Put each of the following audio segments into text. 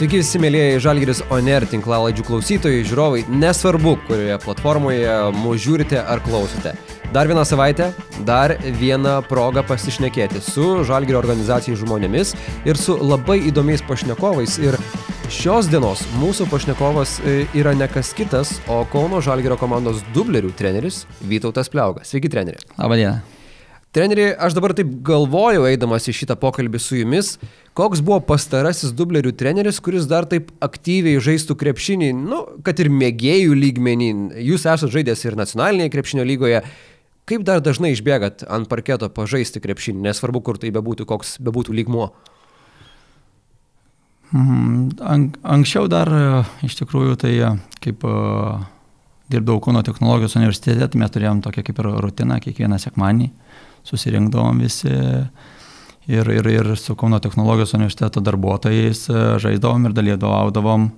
Sveiki visi mėlyjeji Žalgiris Oner tinklalaidžių klausytojai, žiūrovai, nesvarbu, kurioje platformoje mūsų žiūrite ar klausote. Dar vieną savaitę, dar vieną progą pasišnekėti su Žalgirio organizacijai žmonėmis ir su labai įdomiais pašnekovais. Ir šios dienos mūsų pašnekovas e, yra ne kas kitas, o Kauno Žalgirio komandos dublerių treneris Vytautas Pliaugas. Sveiki, treneri. Labadiena. Treneri, aš dabar taip galvojau, eidamas į šitą pokalbį su jumis, koks buvo pastarasis dublerių treneris, kuris dar taip aktyviai žaistų krepšinį, nu, kad ir mėgėjų lygmenį. Jūs esate žaidęs ir nacionalinėje krepšinio lygoje. Kaip dar dažnai išbėgat ant parketo pažaisti krepšinį, nesvarbu, kur tai bebūtų, koks bebūtų lygmuo? Mm, anksčiau dar iš tikrųjų tai kaip dirbdavau Kauno technologijos universitete, tai mes turėjom tokią kaip ir rutiną kiekvieną sekmanį susirinkdavom visi ir, ir, ir su Kauno technologijos universiteto darbuotojais e, žaisdavom ir dalyvaudavom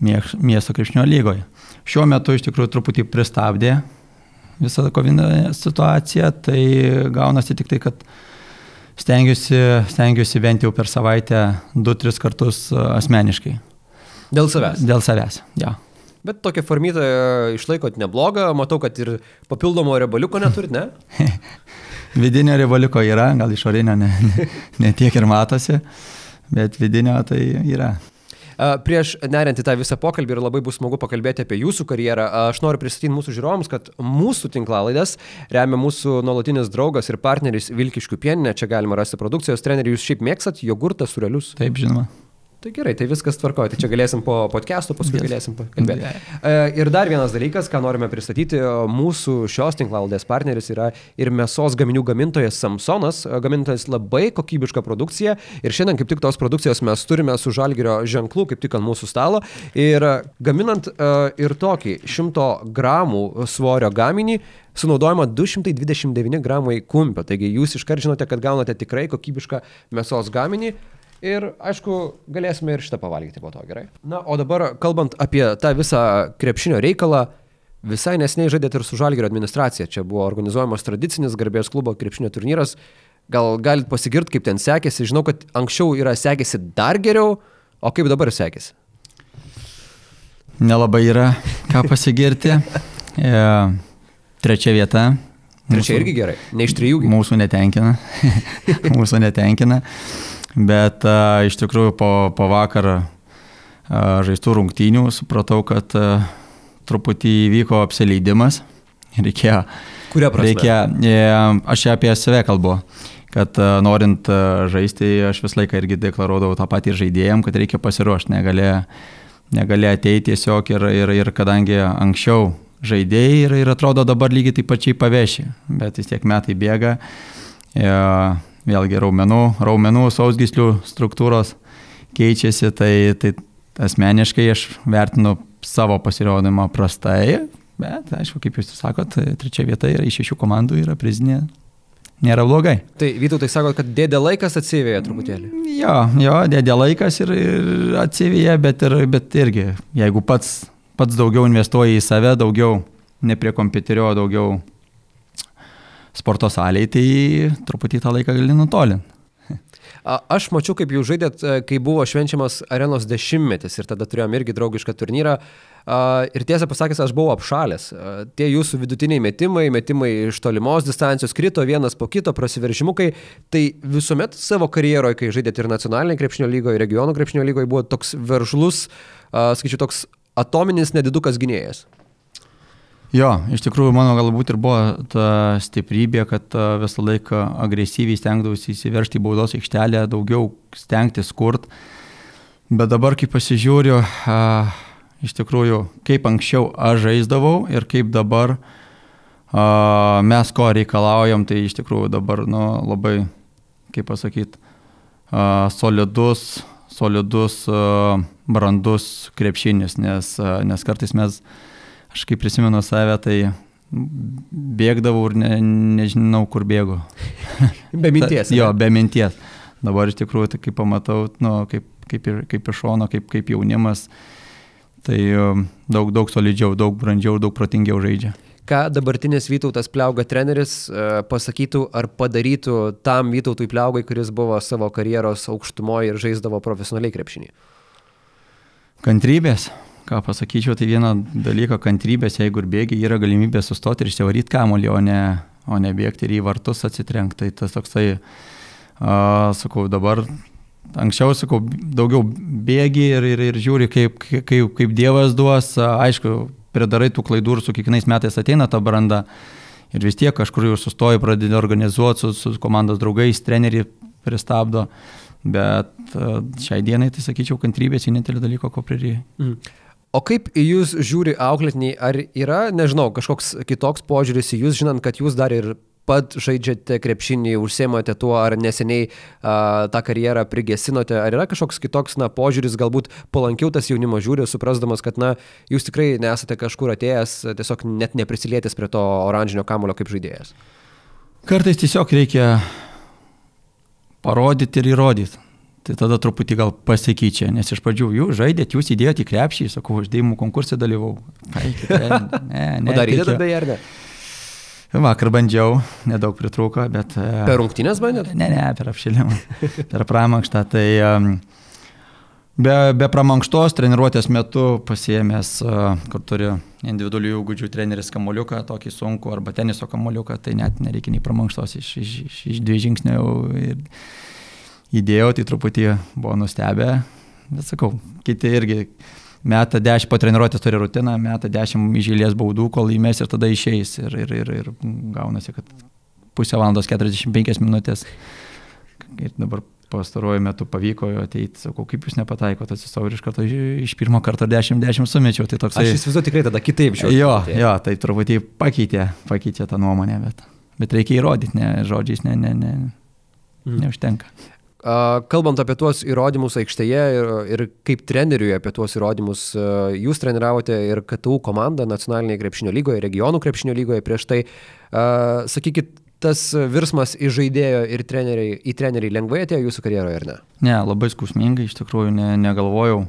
miesto krepšinio lygoje. Šiuo metu iš tikrųjų truputį pristabdė visą kovinę situaciją, tai gaunasi tik tai, kad stengiuosi, stengiuosi bent jau per savaitę 2-3 kartus e, asmeniškai. Dėl savęs. Dėl savęs, ja. Bet tokią formitą išlaikot neblogą, matau, kad ir papildomo rebaliuko neturit, ne? vidinio riebaliuko yra, gal išorinio ne, ne, ne tiek ir matosi, bet vidinio tai yra. Prieš neriant į tą visą pokalbį ir labai bus smagu pakalbėti apie jūsų karjerą, aš noriu pristatyti mūsų žiūrovams, kad mūsų tinklalaidas remia mūsų nuolatinis draugas ir partneris Vilkiškių pieninė, čia galima rasti produkcijos trenerių, jūs šiaip mėgstat jogurtą surelius? Taip, žinoma. Tai gerai, tai viskas tvarkoja. Tai čia galėsim po podcast'o, paskui yes. galėsim pakalbėti. Yeah. Ir dar vienas dalykas, ką norime pristatyti, mūsų šios tinklaldės partneris yra ir mėsos gaminių gamintojas Samsonas, gamintojas labai kokybišką produkciją. Ir šiandien kaip tik tos produkcijos mes turime su žalgerio ženklu, kaip tik ant mūsų stalo. Ir gaminant ir tokį 100 gramų svorio gaminį, sunaudojama 229 gramai kumpio. Taigi jūs iškart žinote, kad gaunate tikrai kokybišką mėsos gaminį. Ir, aišku, galėsime ir šitą pavalgyti po to, gerai. Na, o dabar, kalbant apie tą visą krepšinio reikalą, visai nesiniai žaidėte ir su Žalgirio administracija. Čia buvo organizuojamas tradicinis garbės klubo krepšinio turnyras. Gal galit pasigirti, kaip ten sekėsi. Žinau, kad anksčiau yra sekėsi dar geriau, o kaip dabar sekėsi? Nelabai yra ką pasigirti. e, trečia vieta. Trečia irgi gerai, ne iš trijų. Mūsų netenkina. mūsų netenkina. Bet a, iš tikrųjų po, po vakar a, žaistų rungtynių supratau, kad a, truputį įvyko apsileidimas. Reikėjo. Kuria prasme? Reikia, e, aš čia apie save kalbu kad norint žaisti, aš visą laiką irgi deklaruodavau tą patį žaidėjim, kad reikia pasiruošti, negali, negali ateiti tiesiog ir, ir, ir kadangi anksčiau žaidėjai ir, ir atrodo dabar lygiai taip pačiai paveši, bet vis tiek metai bėga, e, vėlgi raumenų, raumenų sausgyslių struktūros keičiasi, tai, tai asmeniškai aš vertinu savo pasirodymą prastai, bet aišku, kaip jūs sakot, trečia vieta yra iš šešių komandų yra prizinė. Nėra blogai. Tai Vytautai sako, kad dėdė laikas atsivėja truputėlį. Jo, jo, dėdė laikas ir, ir atsivėja, bet, ir, bet irgi, jeigu pats, pats daugiau investuoji į save, daugiau ne prie kompiuterio, daugiau sporto salėje, tai truputį tą laiką gali nutolinti. Aš mačiau, kaip jūs žaidėt, e, kai buvo švenčiamas arenos dešimtmetis ir tada turėjom irgi draugišką turnyrą. Ir tiesą pasakęs, aš buvau apšalęs. Tie jūsų vidutiniai metimai, metimai iš tolimos distancijos krito vienas po kito, prasiveržimukai. Tai visuomet savo karjeroje, kai žaidėt ir nacionalinėje krepšinio lygoje, ir regionų krepšinio lygoje, buvo toks veržlus, skaičiu, toks atominis nedidukas gynėjas. Jo, iš tikrųjų mano galbūt ir buvo ta stiprybė, kad visą laiką agresyviai stengdavausi įsiveršti į baudos aikštelę, daugiau stengtis kurt. Bet dabar, kai pasižiūriu, a, iš tikrųjų, kaip anksčiau aš žaisdavau ir kaip dabar a, mes ko reikalaujam, tai iš tikrųjų dabar nu, labai, kaip pasakyti, solidus, solidus, a, brandus krepšinis, nes, a, nes kartais mes Aš kaip prisimenu save, tai bėgdavau ir ne, nežinau, kur bėgu. be minties. Ta, jo, be minties. Dabar iš tikrųjų, tai kaip pamatau, nu, kaip, kaip, ir, kaip iš šono, kaip, kaip jaunimas, tai um, daug, daug solidžiau, daug brandžiau, daug protingiau žaidžia. Ką dabartinis Vytautas Pliauga treneris e, pasakytų ar padarytų tam Vytautui Pliaugai, kuris buvo savo karjeros aukštumoje ir žaisdavo profesionaliai krepšinį? Kantrybės. Ką pasakyčiau, tai vieną dalyką kantrybės, jeigu ir bėgi, yra galimybė sustoti ir išsivaryti kamolį, o ne, o ne bėgti ir į vartus atsitrenkti. Tai tas toksai, uh, sakau, dabar anksčiau, sakau, daugiau bėgi ir, ir, ir žiūri, kaip, kaip, kaip Dievas duos, aišku, pridarai tų klaidų ir su kiekvienais metais ateina ta branda. Ir vis tiek kažkur jau sustoji, pradedi organizuoti su, su komandos draugais, treneriai pristabdo. Bet šiai dienai, tai sakyčiau, kantrybės vienintelį dalyką, ko prireikia. Mm. O kaip į jūs žiūri auklėtiniai, ar yra, nežinau, kažkoks kitoks požiūris į jūs, žinant, kad jūs dar ir pat žaidžiate krepšinį, užsiemate tuo, ar neseniai a, tą karjerą prigesinote, ar yra kažkoks kitoks, na, požiūris, galbūt palankiau tas jaunimo žiūri, suprasdamas, kad, na, jūs tikrai nesate kažkur atėjęs, tiesiog net neprisilietęs prie to oranžinio kamulio kaip žaidėjas? Kartais tiesiog reikia parodyti ir įrodyti. Tai tada truputį gal pasikeičia, nes iš pradžių jūs žaidėt, jūs įdėjote į krepšį, sakau, aš dėjimų konkursą dalyvau. Ne, ne, ne. O dar įdėjote beje ar ne? Vakar bandžiau, nedaug pritrūko, bet... E, per rungtynės bandėt? Ne, ne, per apšilimą, per pramankštą. Tai be, be pramankštos treniruotės metu pasiemęs, uh, kur turi individualių įgūdžių treneris kamoliuką, tokį sunku, arba teniso kamoliuką, tai net nereikia nei pramankštos iš, iš, iš, iš dviejų žingsnių. Ir, įdėjau, tai truputį buvo nustebę. Bet sakau, kiti irgi metą 10 po treniruotės turi rutiną, metą 10 išėlės baudų, kol įmės ir tada išeis. Ir, ir, ir, ir gaunasi, kad pusę valandos 45 minutės. Ir dabar pastaruoju metu pavyko ateiti, sakau, kaip jūs nepataikote, atsisau ir iš karto iš pirmo karto 10-10 sumečiau. Tai toksai... Aš įsivaizduoju tikrai tada kitaip žiūrėjau. Jo, jo, tai truputį pakeitė, pakeitė tą nuomonę, bet, bet reikia įrodyti, ne žodžiais, ne, ne, ne, mm. neužtenka. Kalbant apie tuos įrodymus aikštėje ir, ir kaip treneriui apie tuos įrodymus, jūs treniravote ir KTU komandą nacionalinėje krepšinio lygoje, regionų krepšinio lygoje prieš tai. Sakykit, tas virsmas iš žaidėjo ir treneriai, į treneriai lengvai atėjo jūsų karjeroje ar ne? Ne, labai skausmingai, iš tikrųjų ne, negalvojau.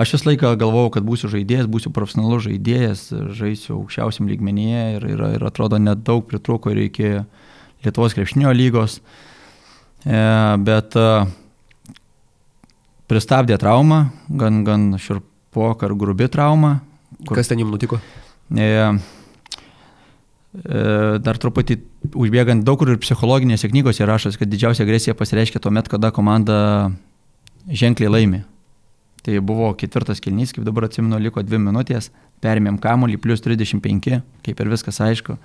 Aš visą laiką galvojau, kad būsiu žaidėjas, būsiu profesionalus žaidėjas, žaisiu aukščiausiam lygmenyje ir, ir, ir atrodo net daug pritruko ir iki Lietuvos krepšinio lygos. Uh, bet e, pristabdė traumą, gan, gan širpok ar grubi trauma. Kur, Kas ten jums nutiko? E, dar truputį užbėgant daug kur ir psichologinėse knygose rašas, kad didžiausia agresija pasireiškia tuo metu, kada komanda ženkliai laimi. Tai buvo ketvirtas kilnys, kaip dabar atsimenu, liko dvi minutės, perėmėm kamuolį, plus 35, kaip ir viskas aišku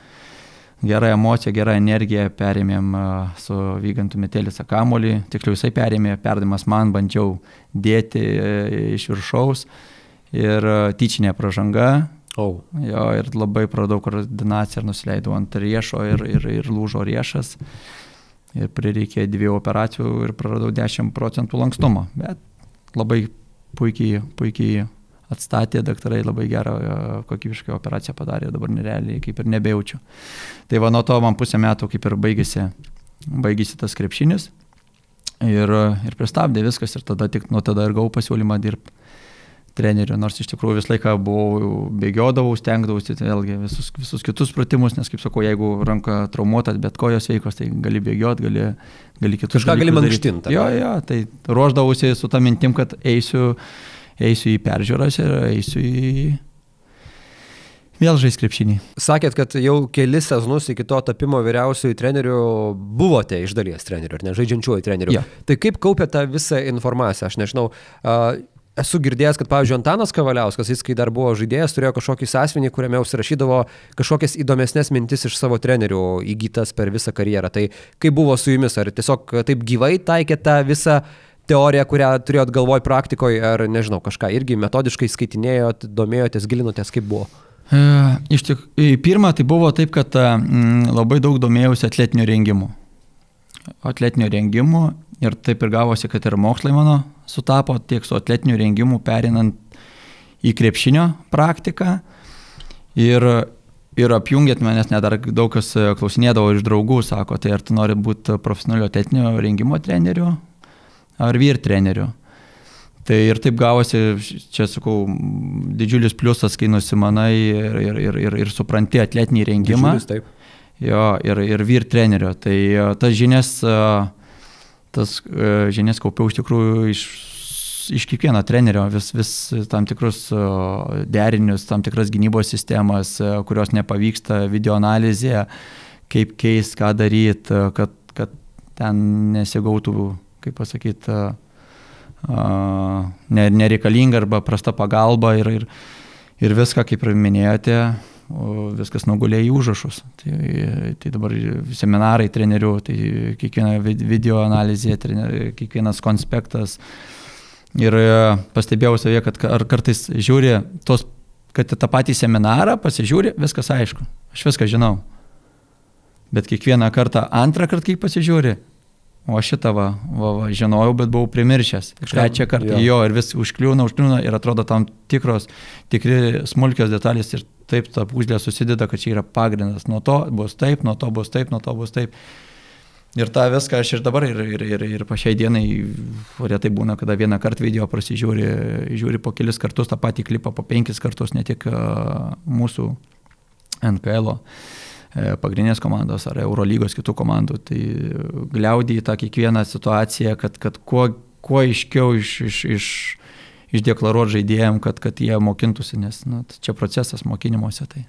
gera emocija, gera energija, perėmėm su Vygantu Metėlis Akamolį, tiksliau jisai perėmė, perdamas man bandžiau dėti e, iš viršaus ir tyčinė pražanga. Oh. Jo, ir labai pradau koordinaciją ir nusileidau ant riešo ir, ir, ir lūžo riešas. Ir prireikė dviejų operacijų ir praradau 10 procentų lankstumo. Bet labai puikiai, puikiai atstatė, daktarai labai gerą e, kokybišką operaciją padarė, dabar nerealiai kaip ir nebejaučiu. Tai va nuo to man pusę metų kaip ir baigėsi, baigėsi tas krepšinis ir, ir pristabdė viskas ir tada tik nuo tada ir gavau pasiūlymą dirbti treneriu, nors iš tikrųjų visą laiką buvau, bėgiodavau, stengdavausi, tai vėlgi visus, visus kitus pratimus, nes kaip sakau, jeigu ranka traumuotas, bet kojos veikos, tai gali bėgioti, gali, gali kitus. Kažką gali mankštinti. Jo, jo, tai ruoždavausi su tą mintim, kad eisiu eisiu į peržiūras ir eisiu į vėl žais krepšinį. Sakėt, kad jau kelis sezonus iki to tapimo vyriausiųjų trenerių buvote iš dalies trenerių, ar ne, žaidžiančiųjų trenerių. Ja. Tai kaip kaupė tą visą informaciją, aš nežinau. Uh, Esu girdėjęs, kad, pavyzdžiui, Antanas Kavaliauskas, jis kai dar buvo žaidėjas, turėjo kažkokį sąsvinį, kuriame užsirašydavo kažkokias įdomesnės mintis iš savo trenerių įgytas per visą karjerą. Tai kaip buvo su jumis, ar tiesiog taip gyvai taikė tą visą uh, teoriją, kurią turėjot galvoj praktikoje, ar nežinau, kažką irgi metodiškai skaitinėjot, domėjotės, gilinotės, kaip buvo? E, iš tikrųjų, pirmą tai buvo taip, kad mm, labai daug domėjausi atletiniu rengimu. Atletiniu rengimu ir taip ir gavosi, kad ir mokslai mano sutapo tiek su atletiniu rengimu, perinant į krepšinio praktiką. Ir, ir apjungėt manęs, net dar daug kas klausinėdavo iš draugų, sako, tai ar tu nori būti profesionalio atletinio rengimo treneriu, ar vyr treneriu. Tai ir taip gavosi, čia sakau, didžiulis pliusas, kai nusimanai ir, ir, ir, ir, ir supranti atletinį rengimą. Didžiulis, taip. Jo, ir, ir vyr trenerio. Tai e, tas žinias, e, tas e, žinias kaupiau iš tikrųjų iš iš kiekvieno trenerio vis, vis tam tikrus derinius, tam tikras gynybos sistemas, kurios nepavyksta, video analizė, kaip keist, ką daryti, kad, kad ten nesigautų, kaip pasakyti, nereikalinga arba prasta pagalba ir, ir, ir viską, kaip ir minėjote, viskas nugulė į užrašus. Tai, tai dabar seminarai trenerių, tai kiekviena video analizė, trener, kiekvienas konspektas. Ir e, pastebėjau savie, kad ar kartais žiūri tos, kad tą patį seminarą pasižiūri, viskas aišku, aš viską žinau. Bet kiekvieną kartą, antrą kartą, kai pasižiūri, O šitą va, va, va žinojau, bet buvau primiršęs. Trečią kartą jo. jo ir vis užkliūna, užkliūna ir atrodo tam tikros, tikri smulkios detalės ir taip ta pūzlė susideda, kad čia yra pagrindas. Nuo to bus taip, nuo to bus taip, nuo to bus taip. Ir tą viską aš ir dabar, ir, ir, ir, ir po šiai dienai, retai būna, kada vieną kartą video prasižiūri, žiūri po kelis kartus tą patį klipą, po penkis kartus, ne tik mūsų NKL. -o. E, pagrindinės komandos ar Eurolygos kitų komandų. Tai gliaudį į tą kiekvieną situaciją, kad, kad kuo, kuo aiškiau iš, iš, iš, išdeklaruoti žaidėjim, kad, kad jie mokintųsi, nes nu, čia procesas mokymuose. Tai.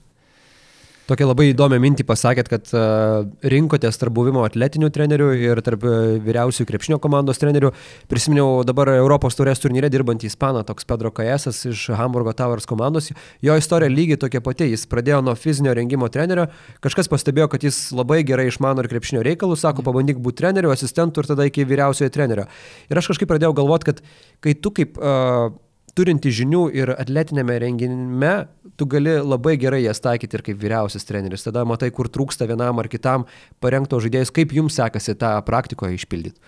Tokią labai įdomią mintį pasakėt, kad uh, rinkotės tarp buvimo atletinių trenerių ir tarp uh, vyriausių krepšinio komandos trenerių. Prisiminiau dabar Europos turės turnyre dirbantį ispaną, toks Pedro Kajesas iš Hamburgo Towers komandos. Jo istorija lygiai tokia pati. Jis pradėjo nuo fizinio rengimo trenerio. Kažkas pastebėjo, kad jis labai gerai išmano ir krepšinio reikalus, sako, pabandyk būti treneriu, asistentu ir tada iki vyriausiojo trenerio. Ir aš kažkaip pradėjau galvoti, kad kai tu kaip uh, turinti žinių ir atletinėme renginime, tu gali labai gerai jas taikyti ir kaip vyriausias treneris. Tada matai, kur trūksta vienam ar kitam parengto žaidėjus, kaip jums sekasi tą praktikoje išpildyti.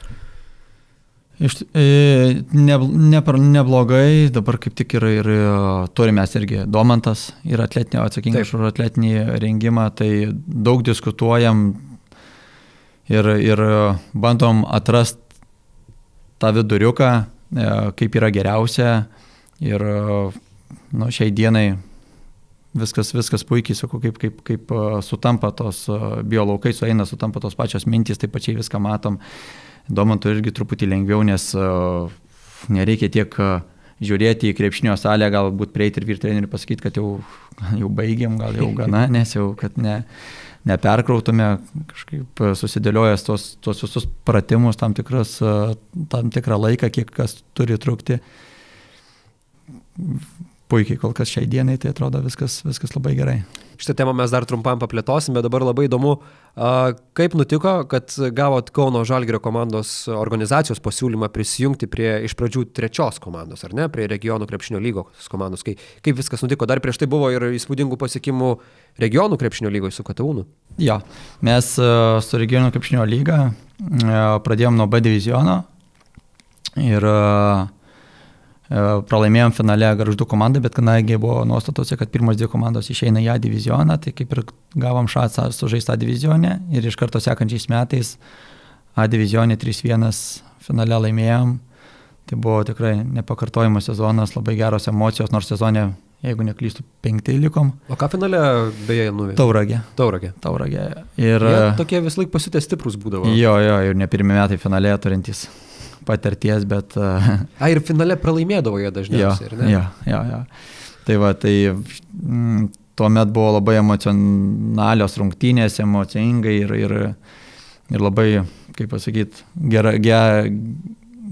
Iš, e, ne, ne, neblogai, dabar kaip tik ir, ir e, turime irgi Domantas, yra atletinio atsakingas už atletinį rengimą, tai daug diskutuojam ir, ir bandom atrasti tą viduriuką, e, kaip yra geriausia. Ir nu, šiai dienai viskas, viskas puikiai, sakau, kaip, kaip, kaip sutampa tos biolaukai, sueina, sutampa tos pačios mintys, taip pačiai viską matom. Domantų irgi truputį lengviau, nes nereikia tiek žiūrėti į krepšinio salę, galbūt prieiti ir vyr treneriui pasakyti, kad jau, jau baigiam, gal jau gana, nes jau, kad ne, neperkrautume, kažkaip susidėliojęs tos, tos visus pratimus tam, tikras, tam tikrą laiką, kiek kas turi trukti puikiai kol kas šiai dienai, tai atrodo viskas, viskas labai gerai. Šitą temą mes dar trumpam paplėtosim, bet dabar labai įdomu, kaip nutiko, kad gavot Kauno Žalgerio komandos organizacijos pasiūlymą prisijungti prie iš pradžių trečios komandos, ar ne, prie regionų krepšinio lygos komandos. Kai, kaip viskas nutiko, dar prieš tai buvo ir įspūdingų pasiekimų regionų krepšinio lygoje su Kataūnu. Jo, mes su regionų krepšinio lyga pradėjom nuo B diviziono ir uh, E, pralaimėjom finale Garždų komandai, bet kadangi buvo nuostatose, kad pirmos dvi komandos išeina į A divizioną, tai kaip ir gavom šansą sužaisti A divizionę ir iš karto sekančiais metais A divizionė 3-1 finale laimėjom. Tai buvo tikrai nepakartojimas sezonas, labai geros emocijos, nors sezonė, jeigu neklystu, penktai likom. O ką finale beje nuveikė? Tauragė. Tauragė. Tauragė. Ir... Jie tokie vis laik pasitė stiprus būdavo. Jo, jo, ir ne pirmie metai finale turintys patirties, bet... A, ir finale pralaimėdavo jie dažniausiai, jo, jo, jo, jo. Tai va, tai mm, tuomet buvo labai emocionalios rungtynės, emocingai ir, ir, ir labai, kaip pasakyti, gera, gera,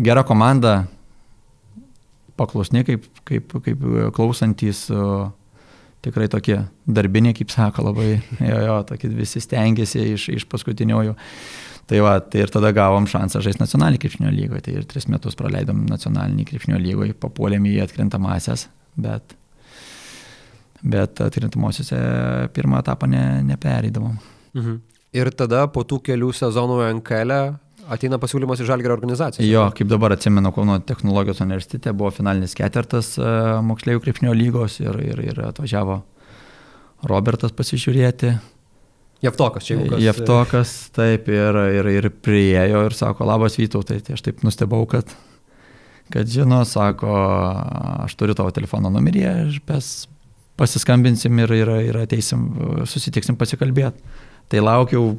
gera komanda, paklusni, kaip, kaip, kaip klausantis, tikrai tokie darbiniai, kaip sako, labai, jo, jo, tokie visi stengiasi iš, iš paskutiniųjų. Tai va, tai ir tada gavom šansą žaisti nacionalinį krepšinio lygoje. Tai ir tris metus praleidom nacionalinį krepšinio lygoje, papuolėm į atkrintamasias, bet, bet atkrintamosiose pirmą etapą ne, nepereidavom. Mhm. Ir tada po tų kelių sezonų NKL e ateina pasiūlymas iš Žalgerio organizacijos. Jo, kaip dabar atsimenu, Kauno technologijos universitete buvo finalinis ketvirtas e, moksleivių krepšinio lygos ir, ir, ir atvažiavo Robertas pasižiūrėti, Jeftokas, čia jau. Jeftokas, taip, ir, ir, ir priejo ir sako, labas Vytautai, tai aš taip nustebau, kad, kad žino, sako, aš turiu tavo telefono numerį, mes pasiskambinsim ir, ir, ir ateisim, susitiksim pasikalbėti. Tai laukiau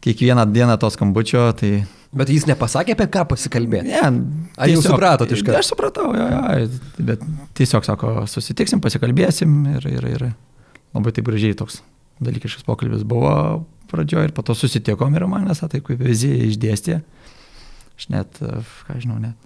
kiekvieną dieną to skambučio, tai Bet jis nepasakė, apie ką pasikalbėti. Ne, Ar jūs supratot iš karto? Aš supratau, jo, jo, bet tiesiog sako, susitiksim, pasikalbėsim ir, ir, ir labai taip gražiai toks dalykiškas pokalbis buvo pradžioje ir po to susitikom ir man nesą taip kaip vizija išdėstė. Aš net, ką žinau, net.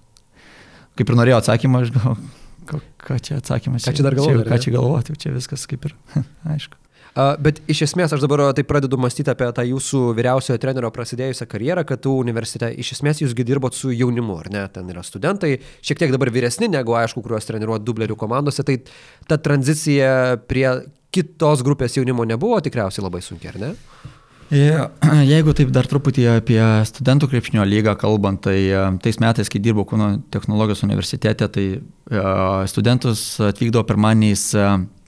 Kaip ir norėjau atsakymą, aš galvoju, ką čia atsakymas. Ką čia dar galvoti? Ką čia galvoti, čia viskas kaip ir, aišku. Uh, bet iš esmės aš dabar taip pradedu mąstyti apie tą jūsų vyriausiojo trenerio prasidėjusią karjerą, kad tu universitete iš esmės jūsgi dirbot su jaunimu, ar ne? Ten yra studentai, šiek tiek dabar vyresni negu, aišku, kuriuos treniruot dublerių komandose, tai ta tranzicija prie kitos grupės jaunimo nebuvo tikriausiai labai sunki, ar ne? Jeigu taip dar truputį apie studentų krepšinio lygą kalbant, tai tais metais, kai dirbau Kūno technologijos universitete, tai studentus atvykdavo pirmaniais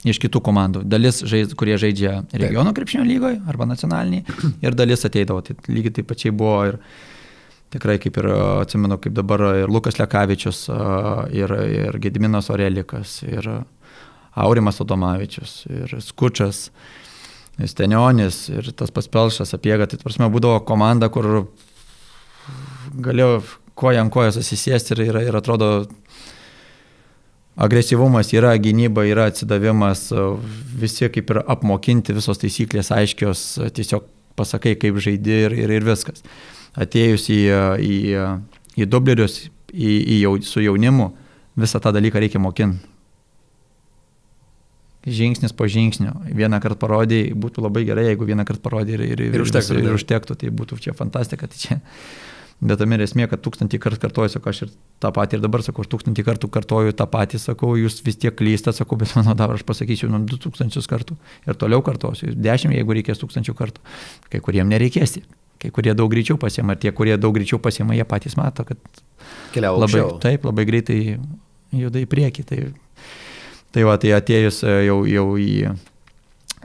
iš kitų komandų. Dalis, žaid, kurie žaidžia regiono krepšinio lygoje arba nacionaliniai, ir dalis ateidavo. Tai lygiai taip pačiai buvo ir tikrai kaip ir atsimenu, kaip dabar ir Lukas Lekavičius, ir, ir Gediminas Orelikas, ir Aurimas Odomavičius, ir Skučas. Stenionis ir tas paspelšas apiega, tai prasme būdavo komanda, kur galėjau koja ant kojos susisėsti ir, ir, ir atrodo agresyvumas yra, gynyba yra atsidavimas, visi kaip ir apmokinti, visos taisyklės aiškios, tiesiog pasakai, kaip žaidi ir, ir, ir viskas. Atėjus į, į, į dublerius, į, į jau, su jaunimu, visą tą dalyką reikia mokinti. Žingsnis po žingsnio. Vieną kartą parodai, būtų labai gerai, jeigu vieną kartą parodai ir, ir, ir, užtektų, ir, ir užtektų, tai būtų čia fantastika. Tai čia Bet tam ir esmė, kad tūkstantį kartų kartuoju, sakau, aš ir tą patį ir dabar sakau, aš tūkstantį kartų kartuoju tą patį, sakau, jūs vis tiek klystate, sakau, bet mano dabar aš pasakysiu, nu, 2000 kartų ir toliau kartuosiu, 10, jeigu reikės tūkstančių kartų. Kai kuriem nereikės, kai kurie daug greičiau pasiema, ir tie, kurie daug greičiau pasiema, jie patys mato, kad Keliauja labai, taip, labai greitai juda į priekį. Tai, tai va, tai atėjus e, jau, jau į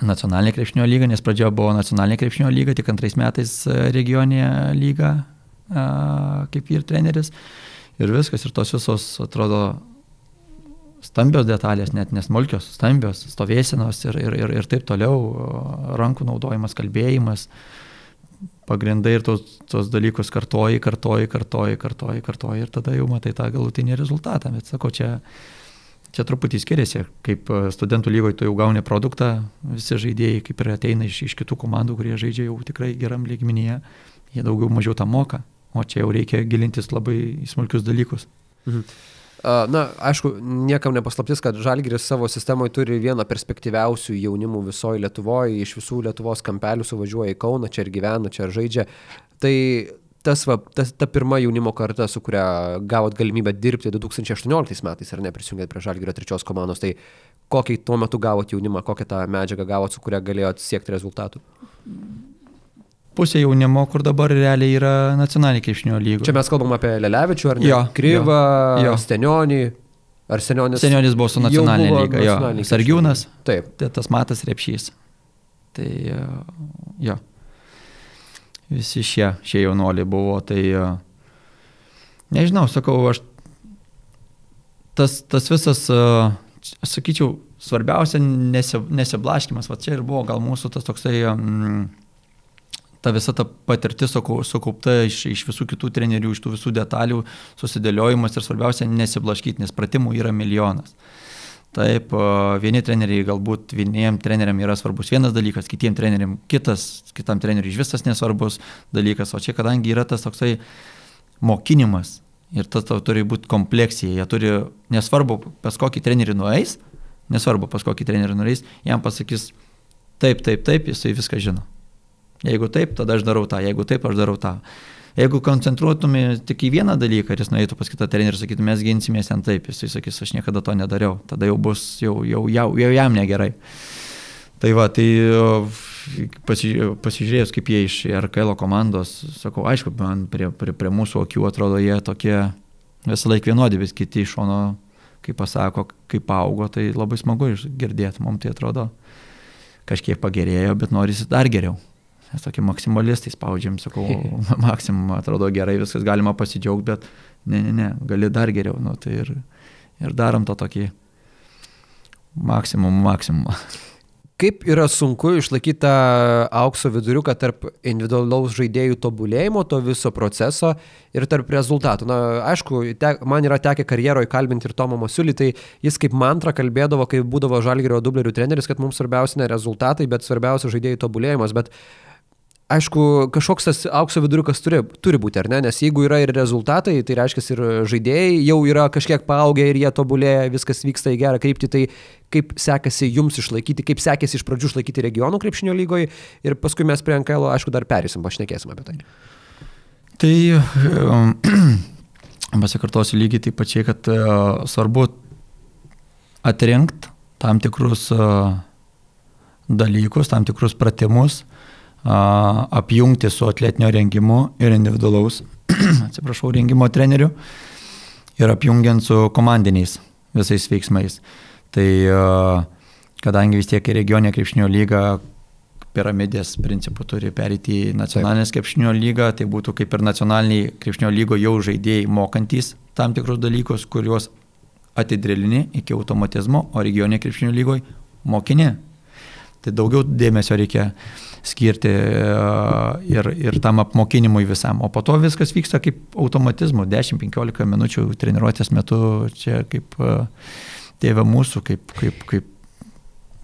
nacionalinę krepšinio lygą, nes pradžioje buvo nacionalinė krepšinio lyga, tik antrais metais e, regioninė lyga kaip ir treneris. Ir viskas, ir tos visos, atrodo, stambios detalės, net nesmulkios, stambios, stovėsinos ir, ir, ir, ir taip toliau, rankų naudojimas, kalbėjimas, pagrindai ir tos, tos dalykus kartoji, kartoji, kartoji, kartoji, kartoji ir tada jau matai tą galutinį rezultatą. Bet sakau, čia, čia truputį skiriasi, kaip studentų lygoje tu jau gauni produktą, visi žaidėjai kaip ir ateina iš, iš kitų komandų, kurie žaidžia jau tikrai geram lygmenyje, jie daugiau mažiau tą moka. O čia jau reikia gilintis labai į smulkius dalykus. Mhm. Na, aišku, niekam nepaslaptis, kad Žalgiris savo sistemoje turi vieną perspektyviausių jaunimų visoje Lietuvoje, iš visų Lietuvos kampelių suvažiuoja į Kauną, čia ir gyvena, čia ir žaidžia. Tai tas, va, tas, ta pirma jaunimo karta, su kuria gavot galimybę dirbti 2018 metais, ar ne, prisijungėt prie Žalgirio trečios komandos, tai kokį tuo metu gavot jaunimą, kokią tą medžiagą gavot, su kuria galėjot siekti rezultatų? pusė jaunimo, kur dabar realiai yra nacionalinė krepšinio lyga. Čia mes kalbam apie Lelevičių ar ne? Jo, Kryvą, jo, jo. Stenionį. Ar Senionis? Senionis buvo su nacionalinė lyga, jo. Sargiūnas. Taip. Tai tas matas repšys. Tai jo. Visi šie, šie jaunoliai buvo, tai nežinau, sakau, aš tas, tas visas, aš sakyčiau, svarbiausia nesiblaškimas, va čia ir buvo gal mūsų tas toksai mm, ta visa ta patirtis sukaupta iš, iš visų kitų trenerių, iš tų visų detalių, susidėliojimas ir svarbiausia nesiblaškyti, nes pratimų yra milijonas. Taip, vieni treneriai galbūt vieniem treneriam yra svarbus vienas dalykas, kitiem treneriam kitas, kitam treneriui iš visas nesvarbus dalykas, o čia kadangi yra tas toksai mokinimas ir tas turi būti kompleksija, jie turi, nesvarbu, pas kokį trenerį nueis, nesvarbu, pas kokį trenerį nueis, jam pasakys taip, taip, taip, jisai viską žino. Jeigu taip, tada aš darau tą, jeigu taip, aš darau tą. Jeigu koncentruotumė tik į vieną dalyką ir jis nueitų pas kitą trenerį ir sakytų, mes ginsimės ten taip, jisai sakys, aš niekada to nedariau, tada jau bus, jau, jau, jau, jau jam negerai. Tai va, tai pasižiūrėjus, kaip jie iš RKL komandos, sakau, aišku, man prie, prie, prie mūsų akių atrodo jie tokie visą laiką vienodi, vis kiti iš šono, kaip pasako, kaip augo, tai labai smagu girdėti, mums tai atrodo kažkiek pagerėjo, bet norisi dar geriau. Mes tokie maksimalistai spaudžiam, sakau, maksimum atrodo gerai, viskas galima pasidžiaugti, bet ne, ne, ne, gali dar geriau, nu, tai ir, ir darom tą tokį maksimum, maksimumą. kaip yra sunku išlaikyti tą aukso viduriuką tarp individualaus žaidėjų tobulėjimo, to viso proceso ir tarp rezultatų. Na, aišku, te, man yra tekę karjeroje kalbinti ir Tomą Masiulį, tai jis kaip mantra kalbėdavo, kai būdavo Žalgerio dublerių treneris, kad mums svarbiausia ne rezultatai, bet svarbiausia žaidėjų tobulėjimas. Bet aišku, kažkoks tas aukso viduriukas turi, turi būti, ar ne? Nes jeigu yra ir rezultatai, tai reiškia ir žaidėjai jau yra kažkiek paaugę ir jie tobulėja, viskas vyksta į gerą kryptį, tai kaip sekasi jums išlaikyti, kaip sekėsi iš pradžių išlaikyti regionų krepšinio lygoje ir paskui mes prie NKL, aišku, dar perėsim, pašnekėsim apie tai. Tai um, pasikartosiu lygiai taip pačiai, kad uh, svarbu atrinkti tam tikrus uh, dalykus, tam tikrus pratimus, apjungti su atletinio rengimo ir individualaus, atsiprašau, rengimo treneriu ir apjungiant su komandiniais visais veiksmais. Tai kadangi vis tiek regionė krepšinio lyga piramidės principų turi perėti į nacionalinės krepšinio lygą, tai būtų kaip ir nacionaliniai krepšinio lygo jau žaidėjai mokantys tam tikrus dalykus, kuriuos atidrilini iki automatizmo, o regionė krepšinio lygoje mokini. Tai daugiau dėmesio reikia skirti e, ir, ir tam apmokinimui visam. O po to viskas vyksta kaip automatizmu, 10-15 minučių treniruotės metu čia kaip e, tėvė mūsų, kaip, kaip, kaip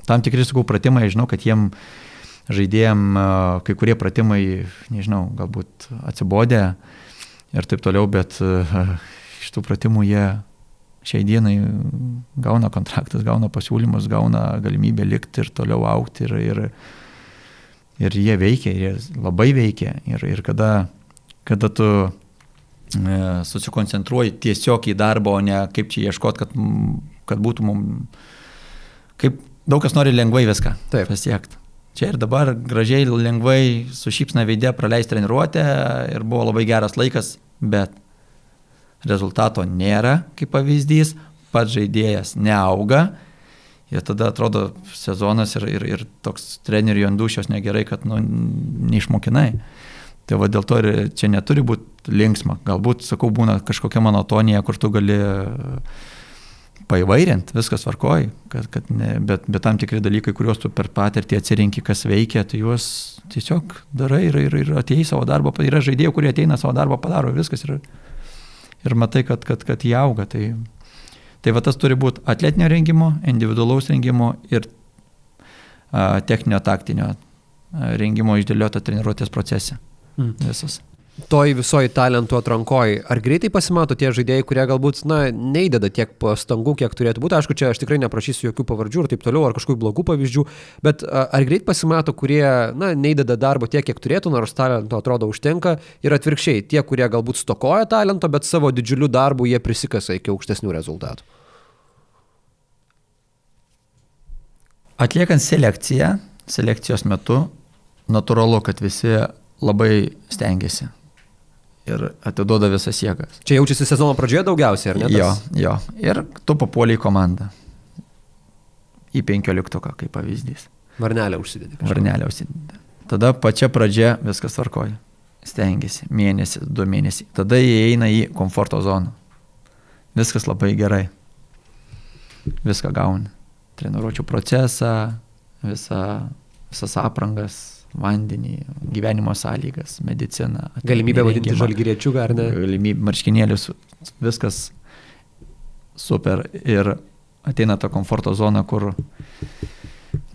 tam tikri, sakau, pratimai, žinau, kad jiem žaidėjim e, kai kurie pratimai, nežinau, galbūt atsibodė ir taip toliau, bet iš tų pratimų jie šiai dienai gauna kontraktus, gauna pasiūlymus, gauna galimybę likti ir toliau aukti ir, ir, ir jie veikia, ir jie labai veikia. Ir, ir kada, kada tu e, susikoncentruoji tiesiog į darbą, o ne kaip čia ieškoti, kad, kad būtų mums... Kaip daug kas nori lengvai viską Taip. pasiekti. Čia ir dabar gražiai, lengvai, su šypsna veidė praleisti treniruotę ir buvo labai geras laikas, bet rezultato nėra, kaip pavyzdys, pats žaidėjas neauga Ir tada atrodo sezonas ir, ir, ir toks trenerių ant dušios negerai, kad nu, neišmokinai. Tai va dėl to ir čia neturi būti linksma. Galbūt, sakau, būna kažkokia monotonija, kur tu gali paivairinti, viskas varkoji, kad, kad ne, bet, bet tam tikri dalykai, kuriuos tu per patirtį atsirinki, kas veikia, tai juos tiesiog darai ir, ir, ir atėjai savo darbą, yra žaidėjų, kurie ateina savo darbą, padaro viskas ir, ir matai, kad, kad, kad jie auga. Tai, Tai va tas turi būti atletinio rengimo, individualaus rengimo ir a, techninio taktinio rengimo išdėliota treniruotės procese. Mm. Visas toj visoj talentų atrankoji, ar greitai pasimato tie žaidėjai, kurie galbūt, na, neįdeda tiek pastangų, kiek turėtų būti. Aišku, čia aš tikrai neprašysiu jokių pavardžių ir taip toliau, ar kažkokių blogų pavyzdžių, bet ar greit pasimato, kurie, na, neįdeda darbo tiek, kiek turėtų, nors talento atrodo užtenka, ir atvirkščiai, tie, kurie galbūt stokoja talento, bet savo didžiuliu darbu jie prisikasa iki aukštesnių rezultatų. Atliekant selekciją, selekcijos metu, natūralu, kad visi labai stengiasi ir atiduoda visas jėgas. Čia jaučiasi sezono pradžioje daugiausiai, ar ne? Tas? Jo, jo. Ir tu papuoliai komandą. Į penkioliktuką, kaip pavyzdys. Varnelę užsidedi. Kažką. Varnelę užsidedi. Tada pačia pradžia viskas tvarkoja. Stengiasi. Mėnesį, du mėnesiai. Tada jie eina į komforto zoną. Viskas labai gerai. Viską gauni. Treniruočio procesą, visa, visas aprangas, vandenį, gyvenimo sąlygas, mediciną. Galimybę vadinti žalgyriečių, ar ne? Galimybė, marškinėlius, viskas super. Ir ateina ta komforto zona, kur,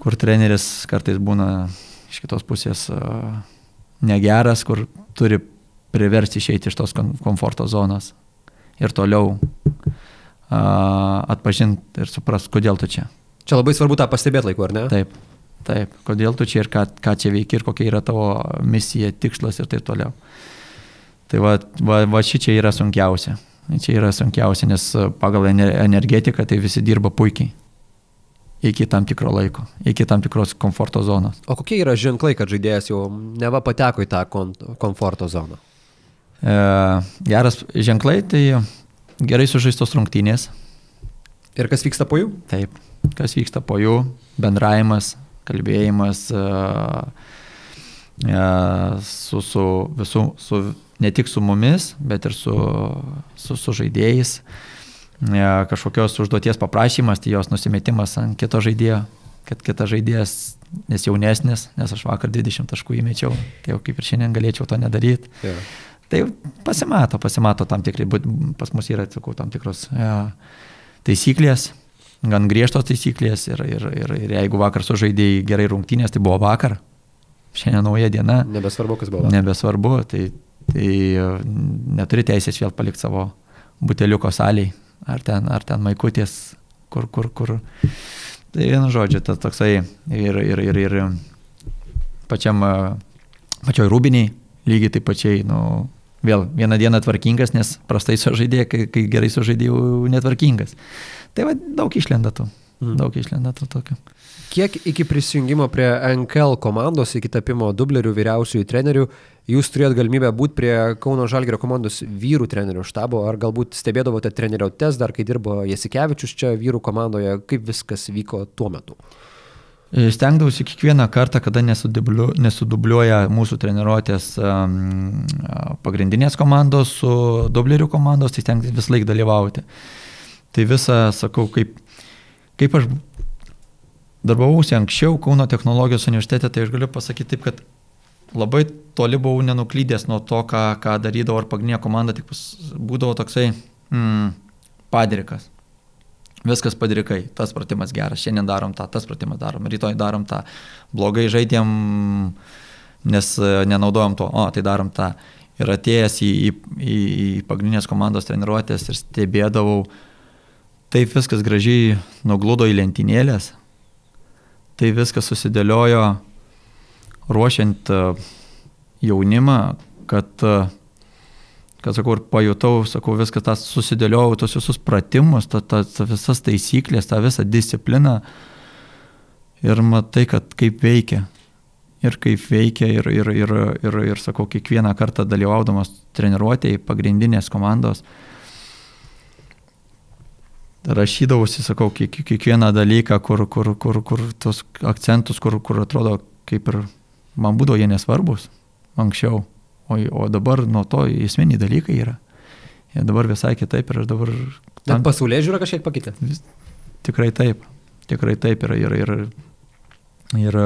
kur treneris kartais būna iš kitos pusės negeras, kur turi priversti išeiti iš tos komforto zonos ir toliau atpažinti ir suprast, kodėl tu čia. Čia labai svarbu tą pastebėti laiku, ar ne? Taip. Taip, kodėl tu čia ir ką, ką čia veiki ir kokia yra tavo misija, tikslas ir taip toliau. Tai va, va, va ši čia yra sunkiausia. Čia yra sunkiausia, nes pagal energetiką tai visi dirba puikiai. Iki tam tikro laiko, iki tam tikros komforto zonos. O kokie yra ženklai, kad žaidėjas jau neva pateko į tą komforto zoną? E, geras ženklai, tai gerai sužaistos rungtynės. Ir kas vyksta po jų? Taip, kas vyksta po jų, bendravimas, kalbėjimas su, su visų, su, ne tik su mumis, bet ir su, su, su žaidėjais. Kažkokios užduoties paprašymas, tai jos nusimetimas ant kito žaidėjo. kad kitas žaidėjas, nes jaunesnis, nes aš vakar 20 taškų įmečiau, tai jau kaip ir šiandien galėčiau to nedaryti. Yeah. Tai pasimato, pasimato tam tikrai, pas mus yra, sakau, tam tikros ja, taisyklės, gan griežtos taisyklės ir, ir, ir, ir jeigu vakar sužaidėjai gerai rungtynės, tai buvo vakar, šiandien nauja diena. Nebesvarbu, kas buvo. Nebesvarbu, tai, tai neturi teisės vėl palikti savo buteliuko saliai, ar ten, ar ten maikutės, kur, kur, kur. Tai vienu žodžiu, tas toksai ir, ir, ir, ir pačiam, pačioj rūbiniai, lygiai taip pačiai, nu, vėl vieną dieną tvarkingas, nes prastai sužaidė, kai, kai gerai sužaidė, jau netvarkingas. Tai va, daug išlenda tų. Mm. Daug išlenda tų tokių. Kiek iki prisijungimo prie NKL komandos, iki tapimo dublerių vyriausiųjų trenerių, jūs turėjot galimybę būti prie Kauno Žalgėrio komandos vyrų trenerių štabo, ar galbūt stebėdavote trenerių test dar, kai dirbo Jasikevičius čia vyrų komandoje, kaip viskas vyko tuo metu? E, stengdavausi kiekvieną kartą, kada nesudubliuoja mūsų treniruotės pagrindinės komandos su dublerių komandos, tai stengdavausi vis laik dalyvauti. Tai visą, sakau, kaip, kaip aš darbavausi anksčiau Kauno technologijos universitete, tai aš galiu pasakyti taip, kad labai toli buvau nenuklydęs nuo to, ką, ką darydavo ar pagrindinė komanda, tik būdavo toksai mm, padrikas viskas padrikai, tas pratimas geras, šiandien darom tą, tas pratimas darom, rytoj darom tą, blogai žaidėm, nes e, nenaudojom to, o tai darom tą. Ir atėjęs į, į, į, pagrindinės komandos treniruotės ir stebėdavau, taip viskas gražiai nugludo į lentynėlės, tai viskas susidėliojo ruošiant e, jaunimą, kad uh, kad sakau, ir pajutau, sakau, viską tą susidėliojau, tos visus pratimus, tas ta, ta visas taisyklės, tą visą discipliną ir matai, kad kaip veikia. Ir kaip veikia, ir, ir, ir, ir, ir sakau, kiekvieną kartą dalyvaudamas treniruotėjai pagrindinės komandos, rašydavausi, sakau, kiek, kiekvieną dalyką, kur, kur, kur, kur tos akcentus, kur, kur atrodo, kaip ir man būdavo jie nesvarbus anksčiau. O, o dabar nuo to esminiai dalykai yra. Ir dabar visai kitaip ir aš dabar... Tam... Net pasaulyje žiūra kažkiek pakeitė. Vis, tikrai taip. Tikrai taip. Ir, ir, ir, ir,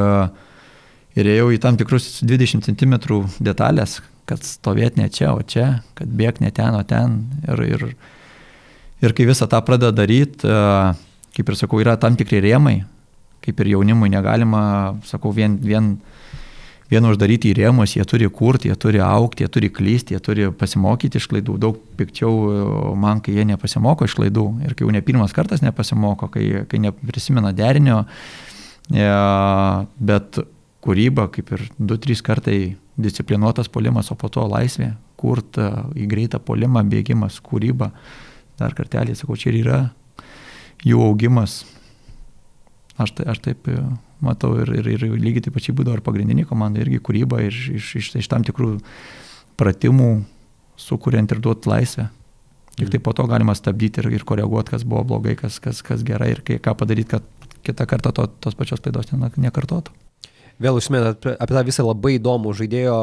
ir ėjau į tam tikrus 20 cm detalės, kad stovėt ne čia, o čia, kad bėg ne ten, o ten. Ir, ir, ir kai visą tą pradeda daryti, kaip ir sakau, yra tam tikri rėmai, kaip ir jaunimui negalima, sakau, vien, vien vien uždaryti į rėmus, jie turi kurti, jie turi aukti, jie turi klysti, jie turi pasimokyti iš klaidų. Daug pikčiau man, kai jie nepasimoko iš klaidų ir kai jau ne pirmas kartas nepasimoko, kai, kai neprisimena derinio, e, bet kūryba, kaip ir 2-3 kartai disciplinuotas polimas, o po to laisvė, kurt į greitą polimą, bėgimas, kūryba. Dar kartelį sakau, čia ir yra jų augimas. Aš, tai, aš taip matau ir, ir, ir lygiai taip pačiai būdavo ir pagrindinė komanda, irgi kūryba iš, iš, iš, iš tam tikrų pratimų, sukuriant ir duoti laisvę. Tik tai po to galima stabdyti ir, ir koreguoti, kas buvo blogai, kas, kas, kas gerai ir kai, ką padaryti, kad kitą kartą to, tos pačios klaidos nekartotų. Vėl užsiminėt apie tą visą labai įdomų žaidėjo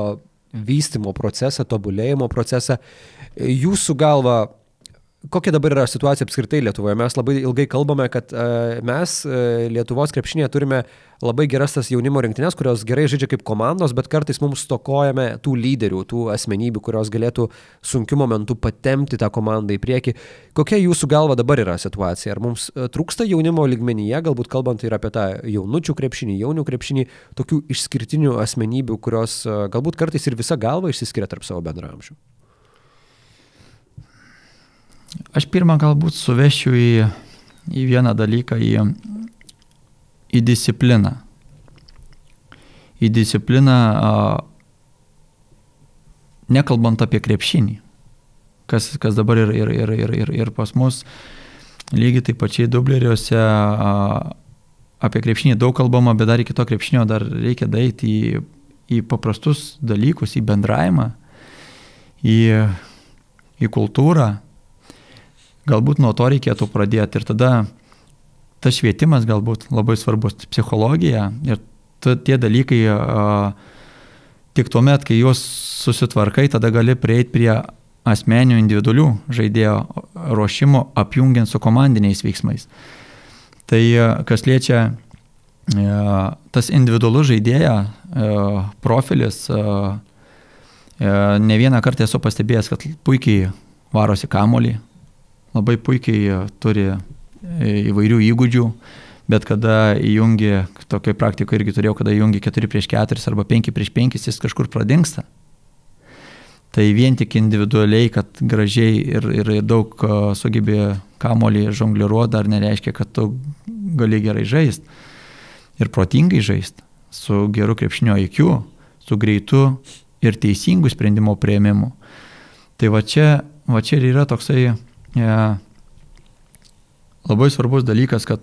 vystimo procesą, tobulėjimo procesą. Jūsų galva, Kokia dabar yra situacija apskritai Lietuvoje? Mes labai ilgai kalbame, kad uh, mes uh, Lietuvos krepšinėje turime labai geras tas jaunimo rinktinės, kurios gerai žaidžia kaip komandos, bet kartais mums stokojame tų lyderių, tų asmenybių, kurios galėtų sunkiu momentu patemti tą komandą į priekį. Kokia jūsų galva dabar yra situacija? Ar mums uh, trūksta jaunimo ligmenyje, galbūt kalbant ir apie tą jaunučių krepšinį, jaunių krepšinį, tokių išskirtinių asmenybių, kurios galbūt kartais ir visa galva išsiskiria tarp savo bendramžių? Aš pirmą galbūt suvešiu į, į vieną dalyką, į, į discipliną. Į discipliną, nekalbant apie krepšinį, kas, kas dabar ir, ir, ir, ir, ir, ir pas mus, lygiai taip pačiai dubleriuose apie krepšinį daug kalbama, bet dar iki to krepšinio dar reikia daryti į, į paprastus dalykus, į bendravimą, į, į kultūrą, Galbūt nuo to reikėtų pradėti ir tada tas švietimas galbūt labai svarbus, psichologija ir tie dalykai tik tuomet, kai juos susitvarkai, tada gali prieiti prie asmeninių individualių žaidėjo ruošimo apjungiant su komandiniais veiksmais. Tai kas liečia tas individualus žaidėja profilis, ne vieną kartą esu pastebėjęs, kad puikiai varosi kamolį, labai puikiai turi įvairių įgūdžių, bet kada įjungi, tokiai praktikoje irgi turėjau, kada įjungi 4 prieš 4 arba 5 prieš 5, jis kažkur pradingsta. Tai vien tik individualiai, kad gražiai ir, ir, daug sugebė kamolį žongliruoti, dar nereiškia, kad tu gali gerai žaisti ir protingai žaisti, su geru krepšinio IQ, su greitu ir teisingu sprendimo prieimimu. Tai va čia, va čia ir yra toksai e, labai svarbus dalykas, kad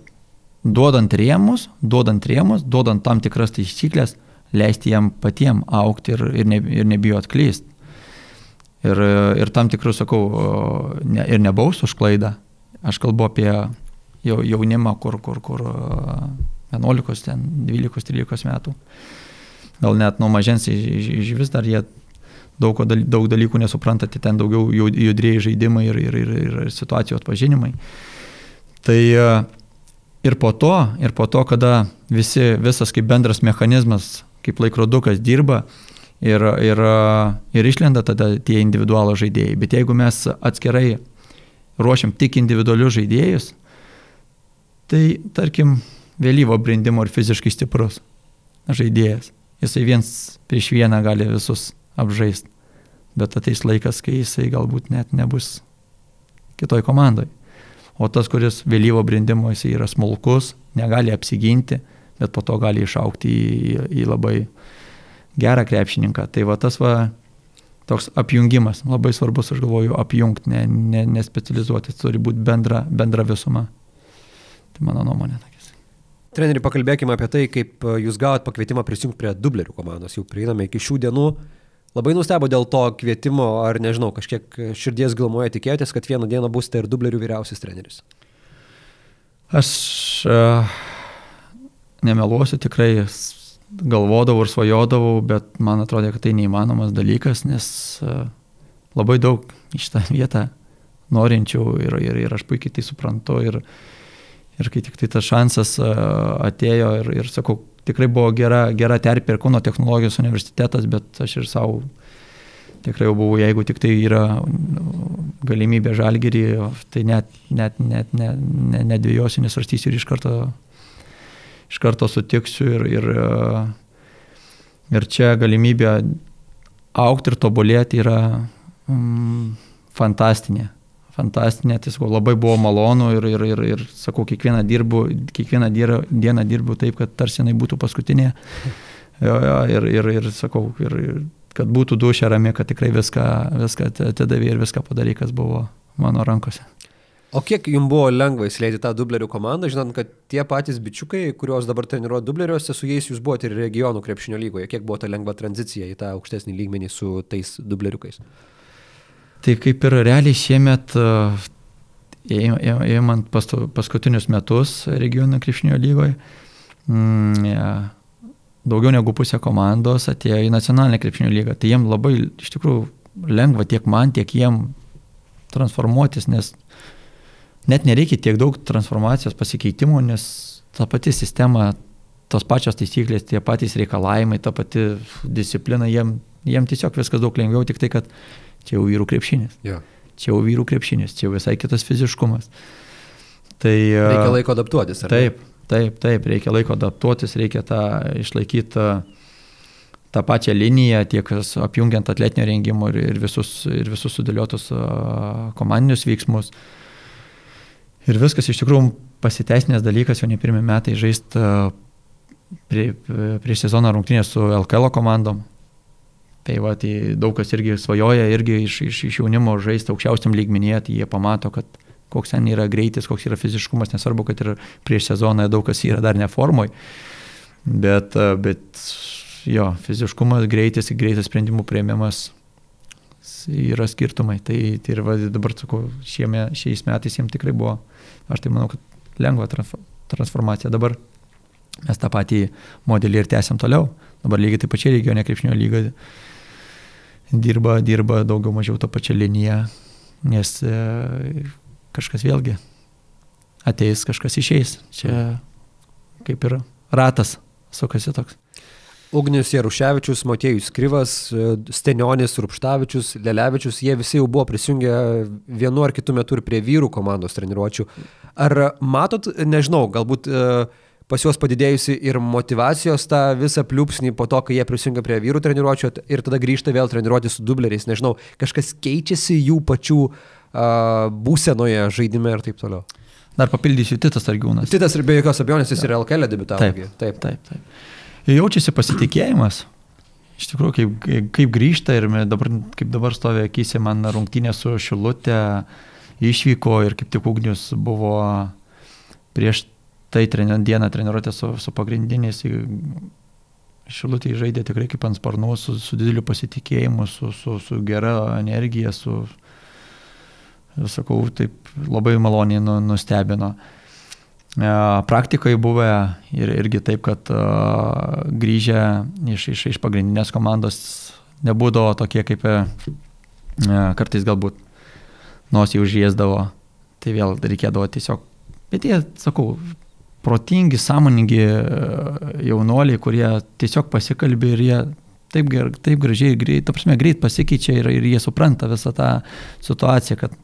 duodant rėmus, duodant rėmus, duodant tam tikras taisyklės, leisti jam patiem aukti ir, ir, ne, ir nebijo atklysti. Ir, ir tam tikrų, sakau, ne, ir nebaus už klaidą. Aš kalbu apie jaunimą, kur, kur, kur 11, ten 12, 13 metų. Gal net nuo mažens iš vis dar jie daug, daug dalykų nesupranta, tai ten daugiau judrėjai žaidimai ir, ir, ir, ir situacijų atpažinimai. Tai ir po to, ir po to, kada visi, visas kaip bendras mechanizmas, kaip laikrodukas dirba ir, ir, ir išlenda tada tie individualų žaidėjai. Bet jeigu mes atskirai ruošiam tik individualius žaidėjus, tai tarkim vėlyvo brandimo ir fiziškai stiprus žaidėjas. Jisai viens prieš vieną gali visus apžaisti. Bet ateis laikas, kai jisai galbūt net nebus kitoj komandai. O tas, kuris vėlyvo brandimo jisai yra smulkus, negali apsiginti, bet po to gali išaukti į, į labai gerą krepšininką. Tai va tas va toks apjungimas, labai svarbus, aš galvoju, apjungti, ne, ne, nespecializuoti, turi būti bendra, bendra visuma. Tai mano nuomonė. Treneri, pakalbėkime apie tai, kaip e, jūs gavot pakvietimą prisijungti prie dublerių komandos. Jau prieiname iki šių dienų. Labai nustebo dėl to kvietimo, ar nežinau, kažkiek širdies gilmoje tikėjotės, kad vieną dieną būsite ir dublerių vyriausias treneris. Aš uh, nemeluosiu, tikrai galvodavau ir svajodavau, bet man atrodė, kad tai neįmanomas dalykas, nes uh, labai daug iš tą vietą norinčių ir, ir, ir aš puikiai tai suprantu. Ir, Ir kai tik tai tas šansas atėjo ir, ir sakau, tikrai buvo gera, gera terpė ir Kauno technologijos universitetas, bet aš ir savo tikrai jau buvau, jeigu tik tai yra galimybė žalgerį, tai net, net, net, net, net, nedvėjosiu, nesvarstysiu ir iš karto, iš karto sutiksiu ir, ir, ir čia galimybė aukti ir tobulėti yra mm, fantastinė fantastinė, tiesiog labai buvo malonu ir, ir, ir, ir sakau, kiekvieną, dirbu, kiekvieną dieną dirbu taip, kad tarsi jinai būtų paskutinė. Jo, jo, ir, ir, ir sakau, ir, kad būtų dušė rami, kad tikrai viską, viską atidavė ir viską padarė, kas buvo mano rankose. O kiek jums buvo lengva įsileidti tą dublerių komandą, žinant, kad tie patys bičiukai, kuriuos dabar treniruoja dubleriuose, su jais jūs buvote ir regionų krepšinio lygoje, kiek buvo ta lengva tranzicija į tą aukštesnį lygmenį su tais dubleriukais? Tai kaip ir realiai šiemet, įimant paskutinius metus regionų krepšinio lygoje, mm, daugiau negu pusė komandos atėjo į nacionalinę krepšinio lygą. Tai jiem labai iš tikrųjų lengva tiek man, tiek jiem transformuotis, nes net nereikia tiek daug transformacijos pasikeitimų, nes ta pati sistema, tos pačios taisyklės, tie patys reikalavimai, ta pati disciplina, jiem, jiem tiesiog viskas daug lengviau, tik tai, kad Čia jau vyrų krepšinis. Ja. Čia jau vyrų krepšinis, čia jau visai kitas fiziškumas. Tai, reikia laiko adaptuotis, ar taip, ne? Taip, taip, reikia laiko adaptuotis, reikia tą išlaikyti tą pačią liniją, tiek apjungiant atletinio rengimo ir, ir, visus, ir visus sudėliotus komandinius veiksmus. Ir viskas iš tikrųjų pasiteisinęs dalykas, jau ne pirmie metai žaisti prie, prieš sezoną rungtynės su LKL komandom. Tai va, tai daug kas irgi svajoja irgi iš, iš, iš jaunimo žaisti aukščiausiam lygmenyje, tai jie pamato, kad koks ten yra greitis, koks yra fiziškumas, nesvarbu, kad ir prieš sezoną daug kas yra dar neformoj, bet, bet jo, fiziškumas, greitis, greitas sprendimų prieimimas yra skirtumai. Tai, tai ir va, dabar, sakau, šiame, šiais metais jiems tikrai buvo, aš tai manau, kad lengva transformacija. Dabar mes tą patį modelį ir tęsiam toliau. Dabar lygiai taip pačiai regione krepšinio lygoje dirba, dirba daugiau mažiau tą pačią liniją, nes e, kažkas vėlgi ateis, kažkas išeis. Čia kaip ir ratas sukasi toks. Ugnius Jaruševičius, Matėjus Kryvas, Stenionis, Rupštavičius, Lelevičius, jie visi jau buvo prisijungę vienu ar kitu metu ir prie vyrų komandos treniruočių. Ar matot, nežinau, galbūt uh, pas juos padidėjusi ir motivacijos tą visą pliūpsnį po to, kai jie prisijungia prie vyrų treniruočio ir tada grįžta vėl treniruoti su dubleriais. Nežinau, kažkas keičiasi jų pačių uh, būsenoje žaidime ir taip toliau. Dar papildysiu Titas Argiūnas. Titas ir be jokios abejonės jis ir LKL debitavo. Taip, taip, taip. taip. Jaučiasi pasitikėjimas. Iš tikrųjų, kaip, kaip grįžta ir dabar, kaip dabar stovi akise man rungtynė su Šilutė išvyko ir kaip tik ugnius buvo prieš tai treni, dieną treniruotė su, su pagrindiniais. Šilutė žaidė tikrai kaip ant sparnų, su, su dideliu pasitikėjimu, su, su, su gera energija, su, sakau, taip labai maloniai nu, nustebino. E, praktikoje buvę ir irgi taip, kad uh, grįžę iš, iš, iš pagrindinės komandos nebūdavo tokie kaip uh, kartais galbūt nosį užėsdavo, tai vėl reikėdavo tiesiog, bet jie, sakau, protingi, sąmoningi e, jaunuoliai, kurie tiesiog pasikalbė ir jie taip, taip gražiai, greit, ta prasme, greit pasikeičia ir, ir jie supranta visą tą situaciją, kad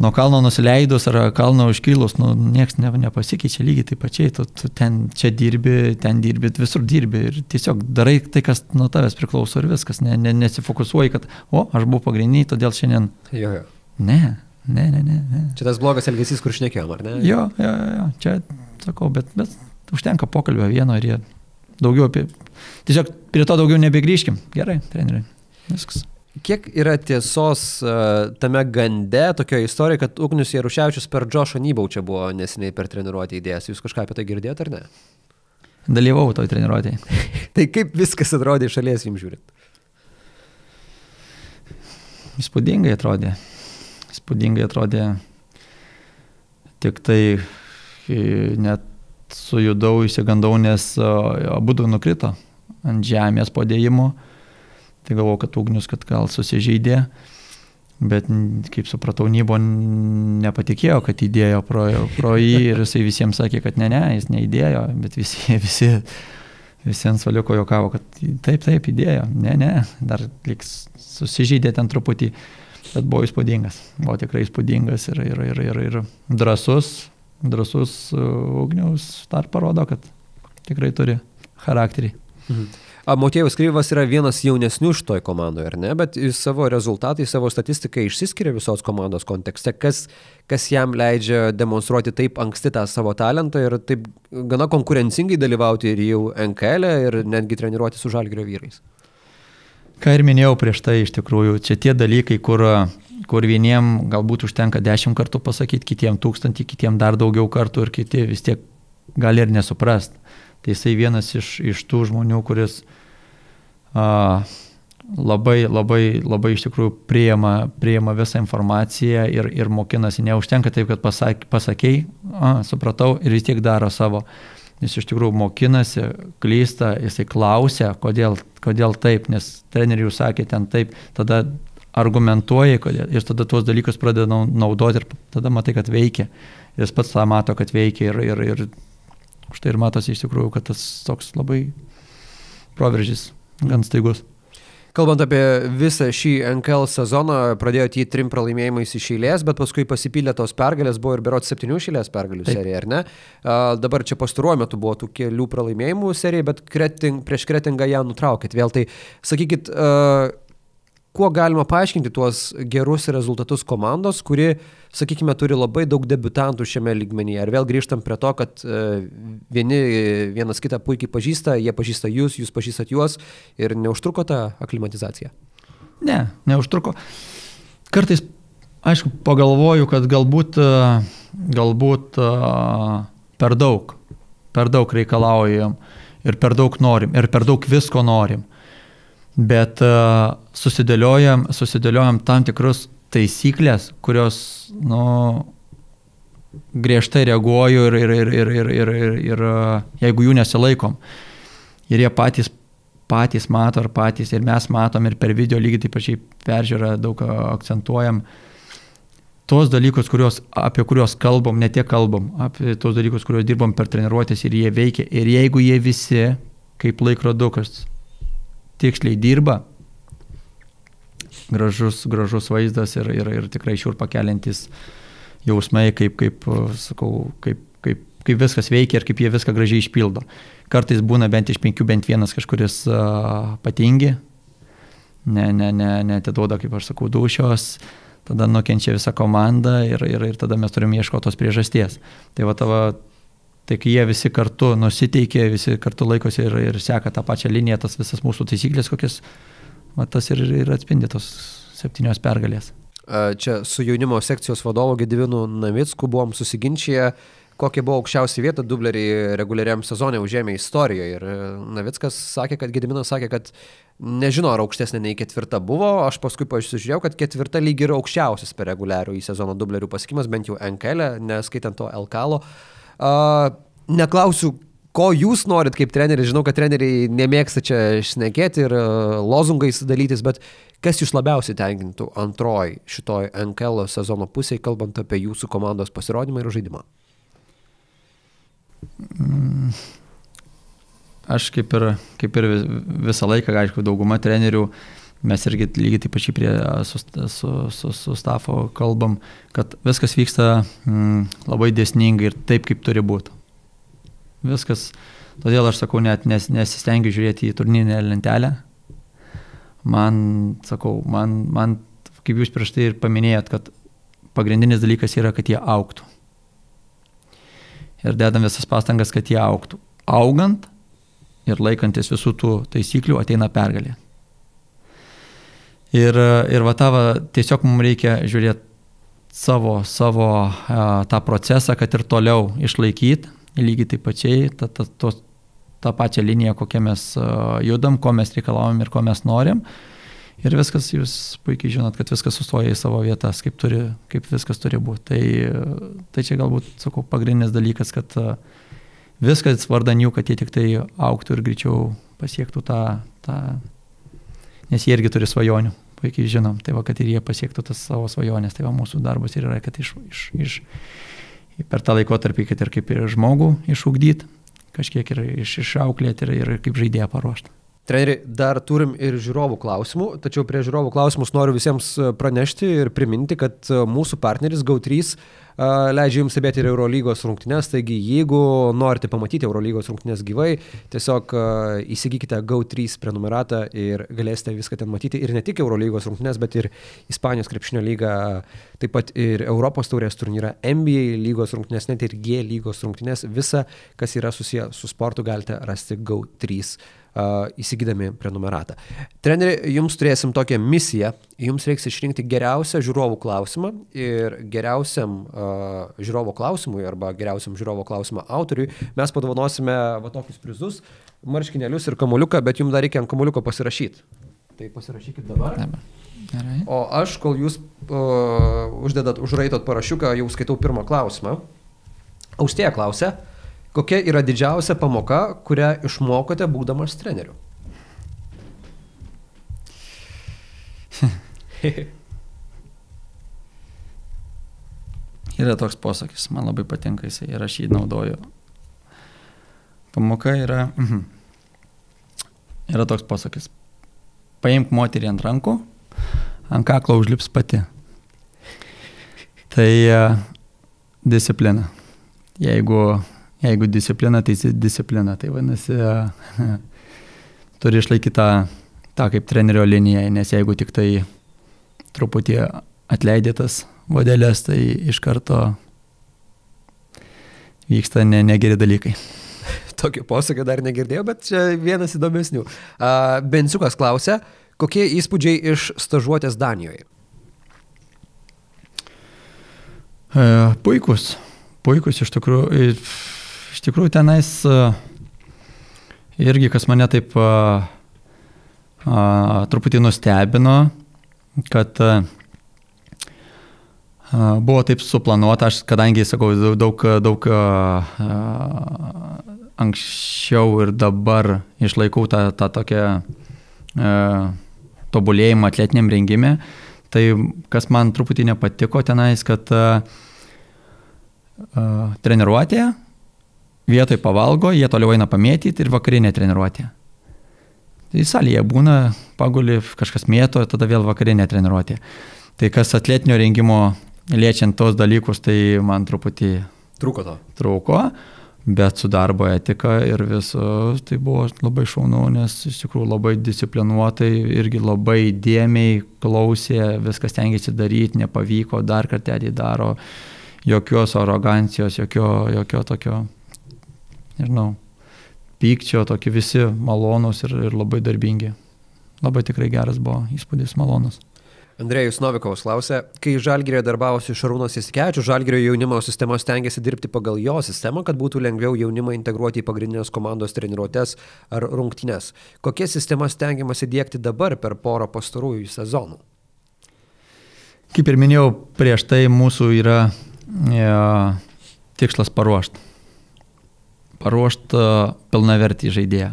nuo kalno nusileidus ar kalno užkilus, nu, niekas ne, nepasikeičia lygiai taip pačiai, tu, tu ten čia dirbi, ten dirbi, visur dirbi ir tiesiog darai tai, kas nuo tavęs priklauso ir viskas, ne, ne, nesifokusuoji, kad, o, aš buvau pagrindiniai, todėl šiandien. Jo, jo. Ne, Ne, ne, ne, ne. Čia tas blogas elgesys, kur šnekėjom, ar ne? Jo, jo, jo, čia sakau, bet, bet užtenka pokalbio vieno ir jie daugiau apie... Tiesiog prie to daugiau nebegrįžkim. Gerai, treneriai. Viskas. Kiek yra tiesos uh, tame gande, tokio istorija, kad Ugnius Jaruševičius per Džošą Nybaučią buvo neseniai per treniruotę įdėjęs. Jūs kažką apie tai girdėjote ar ne? Dalyvau toj treniruotėje. tai kaip viskas atrodė iš šalies jums žiūrint? Įspūdingai atrodė spūdingai atrodė. Tik tai net sujudau, įsigandau, nes abu du nukrito ant žemės podėjimo. Tai galvojau, kad ugnius, kad gal susižeidė. Bet, kaip supratau, Nybo nepatikėjo, kad įdėjo pro, pro jį ir jisai visiems sakė, kad ne, ne, jis neįdėjo, bet visi, visi, visi ant svaliuko jokavo, kad taip, taip, įdėjo. Ne, ne, dar liks susižeidė ten truputį bet buvo įspūdingas. Buvo tikrai įspūdingas ir, ir, ir, ir, ir drasus, drasus uh, ugniaus dar parodo, kad tikrai turi charakterį. Mhm. Motiejus Kryvas yra vienas jaunesnių iš toj komandoje, ar ne? Bet savo rezultatai, savo statistikai išsiskiria visos komandos kontekste. Kas, kas jam leidžia demonstruoti taip anksti tą savo talentą ir taip gana konkurencingai dalyvauti ir jau NKL e ir netgi treniruoti su žalgrio vyrais? Ką ir minėjau prieš tai, iš tikrųjų, čia tie dalykai, kur, kur vieniem galbūt užtenka dešimt kartų pasakyti, kitiem tūkstantį, kitiem dar daugiau kartų ir kiti vis tiek gali ir nesuprast. Tai jisai vienas iš, iš tų žmonių, kuris a, labai, labai, labai iš tikrųjų priima, priima visą informaciją ir, ir mokinasi. Neužtenka taip, kad pasak, pasakėjai, supratau ir vis tiek daro savo. Jis iš tikrųjų mokinasi, klysta, jisai klausia, kodėl, kodėl taip, nes treneriai jau sakė ten taip, tada argumentuoja kodėl, ir tada tuos dalykus pradeda naudoti ir tada matai, kad veikia. Jis pats tą mato, kad veikia ir, ir, ir štai ir matosi iš tikrųjų, kad tas toks labai proveržys, gan staigus. Kalbant apie visą šį NKL sezoną, pradėjote jį trim pralaimėjimais iš eilės, bet paskui pasipylė tos pergalės, buvo ir berot septynių išėlės pergalių Taip. serija, ar ne? A, dabar čia pastaruoju metu buvo tų kelių pralaimėjimų serija, bet kreting, prieš kretingą ją nutraukit. Vėl tai sakykit, a, kuo galima paaiškinti tuos gerus rezultatus komandos, kuri, sakykime, turi labai daug debutantų šiame lygmenyje. Ir vėl grįžtam prie to, kad e, vieni vienas kitą puikiai pažįsta, jie pažįsta jūs, jūs pažįstat juos ir neužtruko ta aklimatizacija. Ne, neužtruko. Kartais, aišku, pagalvoju, kad galbūt, e, galbūt e, per daug, per daug reikalaujam ir per daug norim, ir per daug visko norim bet uh, susidėliojam, susidėliojam tam tikrus taisyklės, kurios, nu, griežtai reaguoju ir, ir, ir, ir, ir, ir, ir, ir jeigu jų nesilaikom. Ir jie patys, patys mato, ar patys, ir mes matom, ir per video lygiai taip pačiai peržiūrą daug akcentuojam. tos dalykus, kurios, apie kuriuos kalbam, ne tiek kalbam, apie tos dalykus, kuriuos dirbam per treniruotės ir jie veikia. Ir jeigu jie visi, kaip laikrodukas, tiksliai dirba, gražus, gražus vaizdas ir, ir, ir tikrai šiur pakelintis jausmai, kaip, kaip, sakau, kaip, kaip, kaip viskas veikia ir kaip jie viską gražiai išpildo. Kartais būna bent iš penkių, bent vienas kažkuris uh, patingi, ne, ne, ne, netiduoda, kaip aš sakau, dušios, tada nukenčia visa komanda ir, ir, ir tada mes turime ieškoti tos priežasties. Tai va tavo, tai kai jie visi kartu nusiteikė, visi kartu laikosi ir, ir seka tą pačią liniją, tas visas mūsų taisyklės, kokias, va tas ir, ir atspindi tos septynios pergalės. Čia su jaunimo sekcijos vadovu Gedivinu Navicku buvom susiginčiję, kokia buvo aukščiausia vieta dublerį reguliariam sezonė užėmė istorijoje. Ir Navickas sakė, kad Gediminas sakė, kad nežino, ar aukštesnė nei ketvirta buvo. Aš paskui pasižiūrėjau, kad ketvirta lyg yra aukščiausias per reguliarų į sezono dublerių pasiekimas, bent jau NKL, e, neskaitant to LKL. Uh, neklausiu, ko jūs norit kaip treneris, žinau, kad treneriai nemėgsta čia šnekėti ir uh, lozungais dalytis, bet kas jūs labiausiai tenkintų antroji šitoj NKL sezono pusėje, kalbant apie jūsų komandos pasirodymą ir žaidimą? Mm. Aš kaip ir, kaip ir visą laiką, aišku, dauguma trenerių, mes irgi lygiai taip pačiai prie su, su, su, su stafo kalbam, kad viskas vyksta mm, labai dėsningai ir taip, kaip turi būti. Viskas, todėl aš sakau, net nes, nesistengiu žiūrėti į turnyrinę lentelę. Man, sakau, man, man, kaip jūs prieš tai ir paminėjot, kad pagrindinis dalykas yra, kad jie auktų ir dedam visas pastangas, kad jie auktų. Augant ir laikantis visų tų taisyklių ateina pergalė. Ir, ir va tavo tiesiog mums reikia žiūrėti savo, savo a, tą procesą, kad ir toliau išlaikyti, lygiai taip pačiai, tą, tą, tą, tą pačią liniją, kokią mes judam, ko mes reikalavom ir ko mes norim. Ir viskas, jūs puikiai žinot, kad viskas sustoja į savo vietas, kaip, turi, kaip viskas turi būti. Tai, tai čia galbūt, sakau, pagrindinis dalykas, kad viskas vardan jų, kad jie tik tai auktų ir greičiau pasiektų tą, tą, nes jie irgi turi svajonių, puikiai žinom, tai va, kad ir jie pasiektų tas savo svajonės, tai va mūsų darbas ir yra, kad iš, iš, iš, per tą laikotarpį, kad ir kaip ir žmogų išugdyti, kažkiek ir iš, išauklėti ir, ir kaip žaidėją paruošti. Treneri, dar turim ir žiūrovų klausimų, tačiau prie žiūrovų klausimus noriu visiems e, pranešti ir priminti, kad e, mūsų partneris GAU3 e, leidžia jums stebėti ir Eurolygos rungtynes, taigi jeigu norite pamatyti Eurolygos rungtynes gyvai, tiesiog įsigykite GAU3 prenumeratą ir galėsite viską ten matyti ir ne tik Eurolygos rungtynes, bet ir Ispanijos krepšinio lygą, taip pat ir Europos taurės turnyrą, NBA lygos rungtynes, net ir G lygos rungtynes, visa, kas yra susiję su sportu, galite rasti GAU3 įsigydami prenumeratą. Treneri, jums turėsim tokią misiją, jums reiks išrinkti geriausią žiūrovų klausimą ir geriausiam uh, žiūrovo klausimui arba geriausiam žiūrovo klausimo autoriui mes padovanosime va tokius prizus, marškinėlius ir kamuoliuką, bet jums dar reikia ant kamuoliuko pasirašyti. Tai pasirašykit dabar. Gerai. O aš, kol jūs uh, uždedat, užraitot parašiuką, jau skaitau pirmą klausimą. Austėja klausia, Kokia yra didžiausia pamoka, kurią išmokote būdamas treneriu? yra toks posakis, man labai patinka jisai ir aš jį naudoju. Pamoka yra, mhm. yra toks posakis. Paimk moterį ant rankų, ant kaklo užlips pati. Tai uh, disciplina. Jeigu Jeigu disciplina, tai disciplina. Tai vadinasi, turi išlaikyti tą, tą kaip trenerio liniją, nes jeigu tik tai truputį atleidėtas vadelės, tai iš karto vyksta ne, negeri dalykai. Tokio posakio dar negirdėjau, bet čia vienas įdomesnių. Bensiukas klausia, kokie įspūdžiai iš stažuotės Danijoje? Uh, puikus, puikus iš tikrųjų Iš tikrųjų tenais e, irgi, kas mane taip a, e, a, truputį nustebino, kad a, e, buvo taip suplanuota, aš kadangi, sakau, daug, daug a, a, anksčiau ir dabar išlaikau tą, tą tokią a, tobulėjimą atletiniam rengimė, Tai kas man truputį nepatiko tenais, kad uh, uh, treniruotėje vietoj pavalgo, jie toliau eina pamėtyti ir vakarinė treniruotė. Tai salėje būna, paguli, kažkas mėto, tada vėl vakarinė treniruotė. Tai kas atletinio rengimo liečiant tos dalykus, tai man truputį trūko to. Trūko. Bet su darbo etika ir viso tai buvo labai šaunu, nes iš tikrųjų labai disciplinuotai irgi labai dėmiai klausė, viskas tengiasi daryti, nepavyko, dar kartelį daro, jokios arogancijos, jokio, jokio tokio, nežinau, pykčio, tokie visi malonūs ir, ir labai darbingi. Labai tikrai geras buvo įspūdis, malonus. Andrėjus Novikovas klausė, kai Žalgirėje darbavosi Šarūnas Įsikevičius, Žalgirio jaunimo sistema stengiasi dirbti pagal jo sistemą, kad būtų lengviau jaunimą integruoti į pagrindinės komandos treniruotės ar rungtynes. Kokia sistema stengiamasi dėkti dabar per porą pastarųjų sezonų? Kaip ir minėjau, prieš tai mūsų yra ja, e, tikslas paruošti. Paruošti e, pilnavertį žaidėją.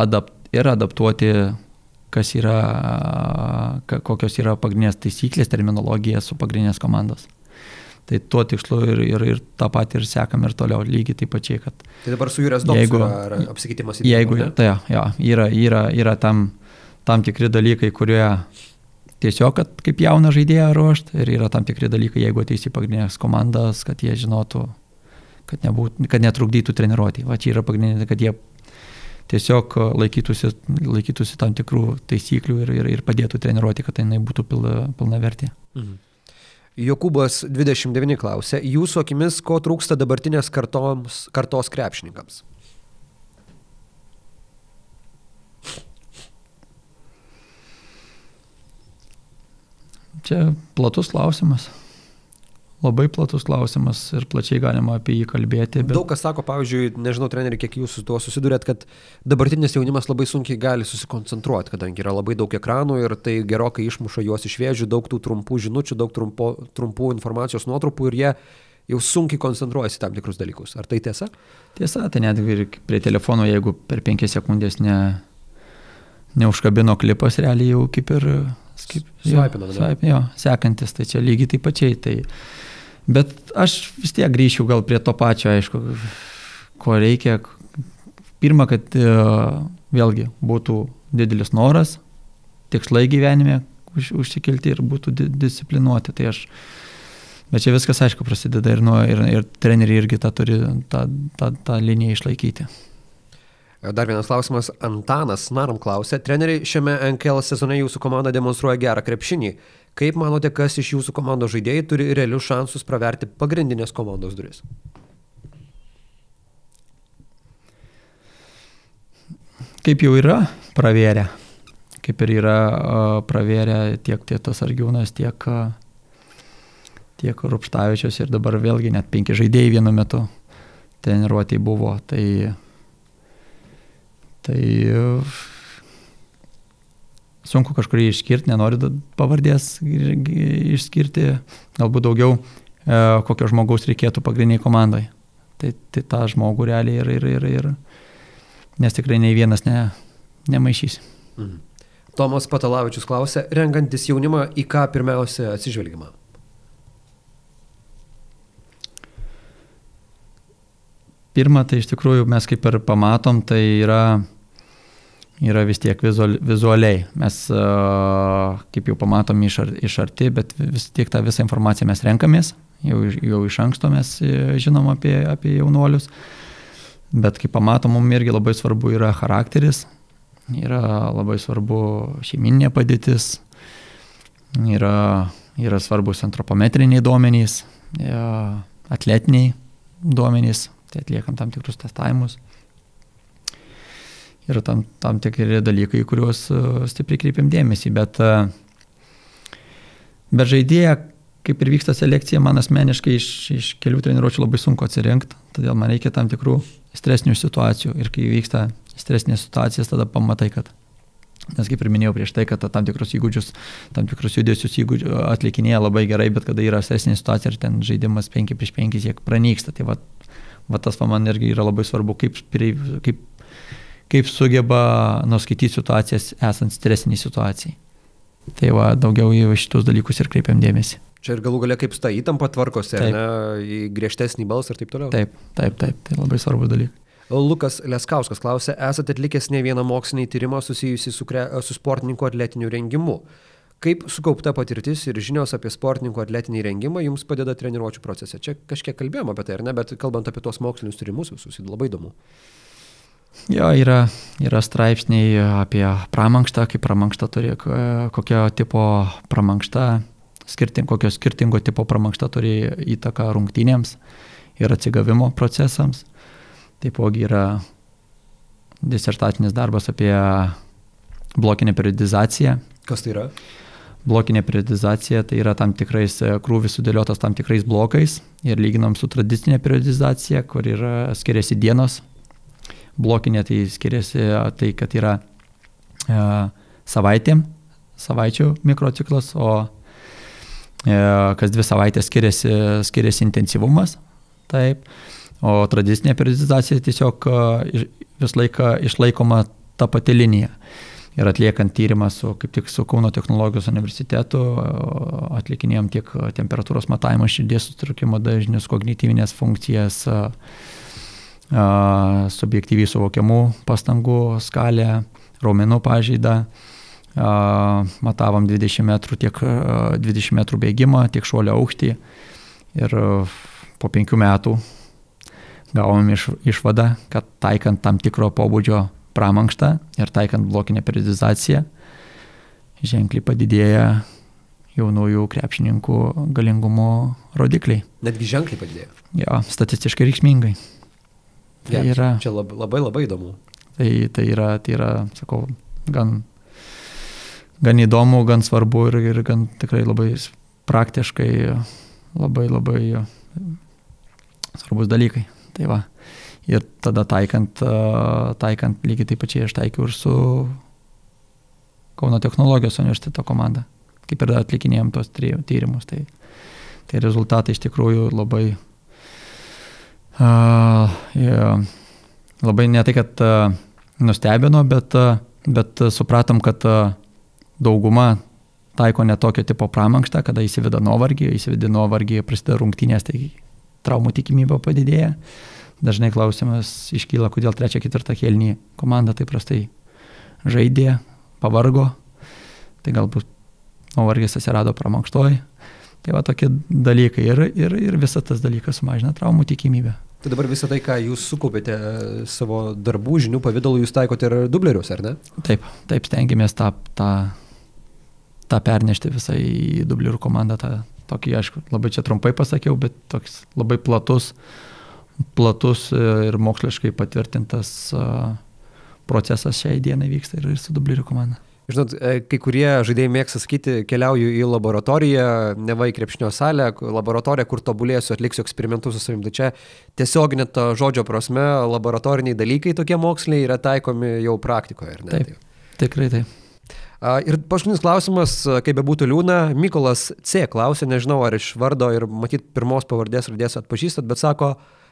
Adapt, ir adaptuoti kas yra, kokios yra pagrindinės taisyklės, terminologija su pagrindinės komandos. Tai tuo tikslu ir, ir, ir tą patį ir sekam ir toliau lygiai taip pačiai, kad... Tai dabar su Jūrės Doms yra apsikeitimas į... Jeigu, tai jo, jo, yra, yra, yra tam, tam tikri dalykai, kurie tiesiog, kad kaip jauną žaidėją ruošti ir yra tam tikri dalykai, jeigu ateis į pagrindinės komandas, kad jie žinotų, kad, nebūt, kad netrukdytų treniruotį. Va čia yra pagrindinė, kad jie tiesiog e, laikytųsi, laikytųsi tam tikrų taisyklių ir, ir, ir padėtų treniruoti, kad jinai būtų pilna, pilna vertė. Mhm. Jokūbas 29 klausė, jūsų akimis, ko trūksta dabartinės kartoms, kartos krepšininkams? Čia platus klausimas labai platus klausimas ir plačiai galima apie jį kalbėti. Bet... Daug kas sako, pavyzdžiui, nežinau, treneri, kiek jūs su tuo susidurėt, kad dabartinis jaunimas labai sunkiai gali susikoncentruoti, kadangi yra labai daug ekranų ir tai gerokai išmuša juos iš vėžių, daug tų trumpų žinučių, daug trumpo, trumpų informacijos nuotrupų ir jie jau sunkiai koncentruojasi tam tikrus dalykus. Ar tai tiesa? Tiesa, tai netgi ir prie telefono, jeigu per penkias sekundės ne, neužkabino klipas, realiai jau kaip ir... Kaip, jo, swipe, jo, sekantis, tai čia lygiai taip pačiai. Tai, Bet aš vis tiek grįšiu gal prie to pačio, aišku, ko reikia. Pirma, kad e, vėlgi būtų didelis noras, tikslai gyvenime už, užsikelti ir būtų di disciplinuoti. Tai aš, bet čia viskas aišku prasideda ir, nuo, ir, ir treneriai irgi tą turi tą, tą, tą liniją išlaikyti. Dar vienas klausimas. Antanas Naram klausė, treneriai šiame NKL sezone jūsų komanda demonstruoja gerą krepšinį. Kaip manote, kas iš jūsų komandos žaidėjai turi realius šansus praverti pagrindinės komandos duris? Kaip jau yra pravėrę, kaip ir yra pravėrę tiek Tėtas Argiūnas, tiek, tiek Rupštavičius ir dabar vėlgi net penki žaidėjai vienu metu treniruotėjai buvo. Tai, tai sunku kažkurį išskirti, nenoriu pavardės išskirti, galbūt daugiau e, kokio žmogaus reikėtų pagrindiniai komandai. Tai, tai tą žmogų realiai ir, ir, ir, ir nes tikrai nei vienas ne, nemaišys. Mhm. Tomas Patalavičius klausė, renkantis jaunimą, į ką pirmiausia atsižvelgiama? Pirma, tai iš tikrųjų mes kaip ir pamatom, tai yra yra vis tiek vizual, vizualiai. Mes, kaip jau pamatom iš, ar, iš arti, bet vis tiek tą visą informaciją mes renkamės, jau, jau iš anksto mes e, žinom apie, apie jaunuolius. Bet kaip pamatom, mums irgi labai svarbu yra charakteris, yra labai svarbu šeiminė padėtis, yra, yra svarbus antropometriniai duomenys, e, atletiniai duomenys, tai atliekam tam tikrus testavimus yra tam, tam tikri dalykai, kuriuos e, stipriai kreipiam dėmesį, bet, e, bet žaidėją, kaip ir vyksta selekcija, man asmeniškai iš, iš kelių treniruočių labai sunku atsirinkti, todėl man reikia tam tikrų stresinių situacijų. Ir kai vyksta stresinės situacijas, tada pamatai, kad Nes kaip ir minėjau prieš tai, kad tam tikrus įgūdžius, tam tikrus judesius įgūdžius atlikinėja labai gerai, bet kada yra stresinė situacija ir ten žaidimas 5 prieš 5 tiek pranyksta. Tai va, va tas man irgi yra labai svarbu, kaip, kaip kaip sugeba nuskaityti situacijas esant stresiniai situacijai. Tai va, daugiau į šitus dalykus ir kreipiam dėmesį. Čia ir galų galia kaip ta įtampa tvarkosi, ar ne, į griežtesnį balsą ir taip toliau. Taip, taip, taip, tai labai svarbus dalykas. Lukas Leskauskas klausė, esate atlikęs ne vieną mokslinį tyrimą susijusi su, kre, su sportininkų atletiniu rengimu. Kaip sukaupta patirtis ir žinios apie sportininkų atletinį rengimą jums padeda treniruočio procese? Čia kažkiek kalbėjome apie tai, ar ne, bet kalbant apie tos mokslinius tyrimus visus, labai įdomu. Jo, yra, yra straipsniai apie pramankštą, kaip pramankštą turi, kokio tipo pramankštą, skirting, kokio skirtingo tipo pramankštą turi įtaką rungtynėms ir atsigavimo procesams. Taipogi yra disertacinis darbas apie blokinę periodizaciją. Kas tai yra? Blokinė periodizacija tai yra tam tikrais e, krūvis sudėliotas tam tikrais blokais ir lyginam su tradicinė periodizacija, kur yra skiriasi dienos. Blokinė tai skiriasi tai, kad yra e, savaitėm, savaičių mikrociklas, o e, kas dvi savaitės skiriasi, skiriasi intensyvumas. Taip. O tradicinė periodizacija tiesiog vis laiką išlaikoma ta pati linija. Ir atliekant tyrimą su, kaip tik su Kauno technologijos universitetu, atlikinėjom tiek temperatūros matavimo, širdies sutrikimo dažnius, kognityvinės funkcijas, subjektyviai suvokiamų pastangų skalę, raumenų pažeidą, matavom 20 metrų, tiek 20 metrų bėgimą, tiek šuolio aukštį. Ir po penkių metų gavom iš, išvadą, kad taikant tam tikro pobūdžio pramankštą ir taikant blokinę periodizaciją, ženkliai padidėja jaunųjų krepšininkų galingumo rodikliai. Netgi ženkliai padidėjo. Jo, statistiškai reikšmingai. Tai yra, čia labai, labai labai įdomu. Tai, tai, yra, tai yra, sakau, gan, gan įdomu, gan svarbu ir, ir gan tikrai labai praktiškai labai labai svarbus dalykai. Tai va. Ir tada taikant, taikant lygiai taip pačiai aš taikiau ir su Kauno technologijos universiteto komanda, kaip ir atlikinėjom tos tyrimus. Tai, tai rezultatai iš tikrųjų labai, labai ne tai, kad nustebino, bet, bet supratom, kad dauguma taiko ne tokio tipo pramankštą, kada įsiveda nuovargį, įsiveda nuovargį, prasideda rungtynės, tai traumų tikimybė padidėja. Dažnai klausimas iškyla, kodėl trečią, ketvirtą kelnį komanda taip prastai žaidė, pavargo, tai galbūt nuovargis atsirado pramonkštoj. Tai va tokie dalykai ir, ir, ir visas tas dalykas sumažina traumų tikimybę. Tai dabar visą tai, ką jūs sukaupėte e, savo darbų žinių pavydalu, jūs taikote ir dublerius, ar ne? Taip, taip stengiamės tą, tą, tą pernešti visą į dublerių komandą, tą, tokį, aišku, labai čia trumpai pasakiau, bet toks labai platus, platus ir moksliškai patvirtintas procesas šiai dienai vyksta ir, ir su dublerių komanda. Žinot, e, kai kurie žaidėjai mėgsta sakyti, keliauju į laboratoriją, ne va į krepšnio salę, laboratoriją, kur tobulėsiu, atliksiu eksperimentus su savimi. Tai čia tiesioginė to žodžio prasme, laboratoriniai dalykai tokie moksliniai yra taikomi jau praktikoje, ar ne? Taip, tikrai taip. Ir paskutinis klausimas, kaip be būtų liūna, Mykolas C. klausė, nežinau ar iš vardo ir matyt pirmos pavardės radės atpažįstat, bet sako,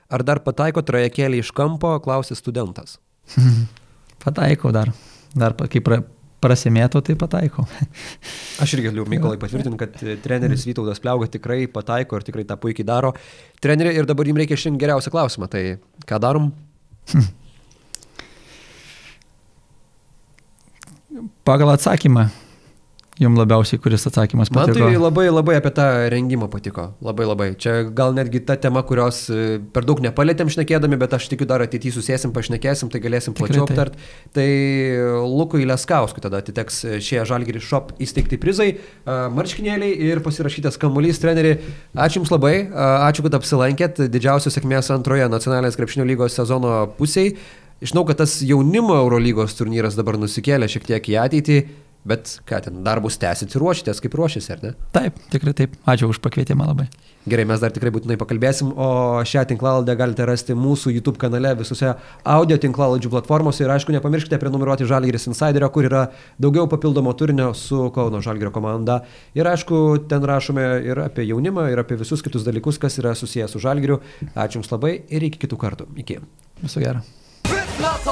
ar dar pataiko trajekėlį iš kampo, klausė studentas. Pataikau dar. Dar kai pra, prasimėto, tai pataikau. Aš irgi galiu Mykolai patvirtinti, kad treneris Vytautas Pliauga tikrai pataiko ir tikrai tą puikiai daro. Treneri, ir dabar jums reikia šiandien geriausią klausimą, tai ką darom? pagal atsakymą. Jums labiausiai, kuris atsakymas patiko? Man tai labai labai apie tą rengimą patiko. Labai labai. Čia gal netgi ta tema, kurios e, per daug nepalėtėm šnekėdami, bet aš tikiu dar ateityje susėsim, pašnekėsim, tai galėsim plačiau aptart. Tai Lukui Leskauskui tada atiteks šie Žalgiri Shop įsteigti prizai, marškinėliai ir pasirašytas kamuolys treneri. Ačiū Jums labai, ačiū, kad apsilankėt. Didžiausios sėkmės antroje nacionalinės krepšinio lygos sezono pusėje. Žinau, kad tas jaunimo Eurolygos turnyras dabar nusikėlė šiek tiek į ateitį, bet ką ten, darbus tęsit ir ruošitės, kaip ruošiasi, ar ne? Taip, tikrai taip. Ačiū už pakvietimą labai. Gerai, mes dar tikrai būtinai pakalbėsim, o šią tinklaladę galite rasti mūsų YouTube kanale visose audio tinklaladžių platformose ir aišku, nepamirškite prenumeruoti Žalgiris Insiderio, kur yra daugiau papildomo turinio su Kauno Žalgirio komanda. Ir aišku, ten rašome ir apie jaunimą, ir apie visus kitus dalykus, kas yra susijęs su Žalgiriu. Ačiū Jums labai ir iki kitų kartų. Iki. Viso gero. Not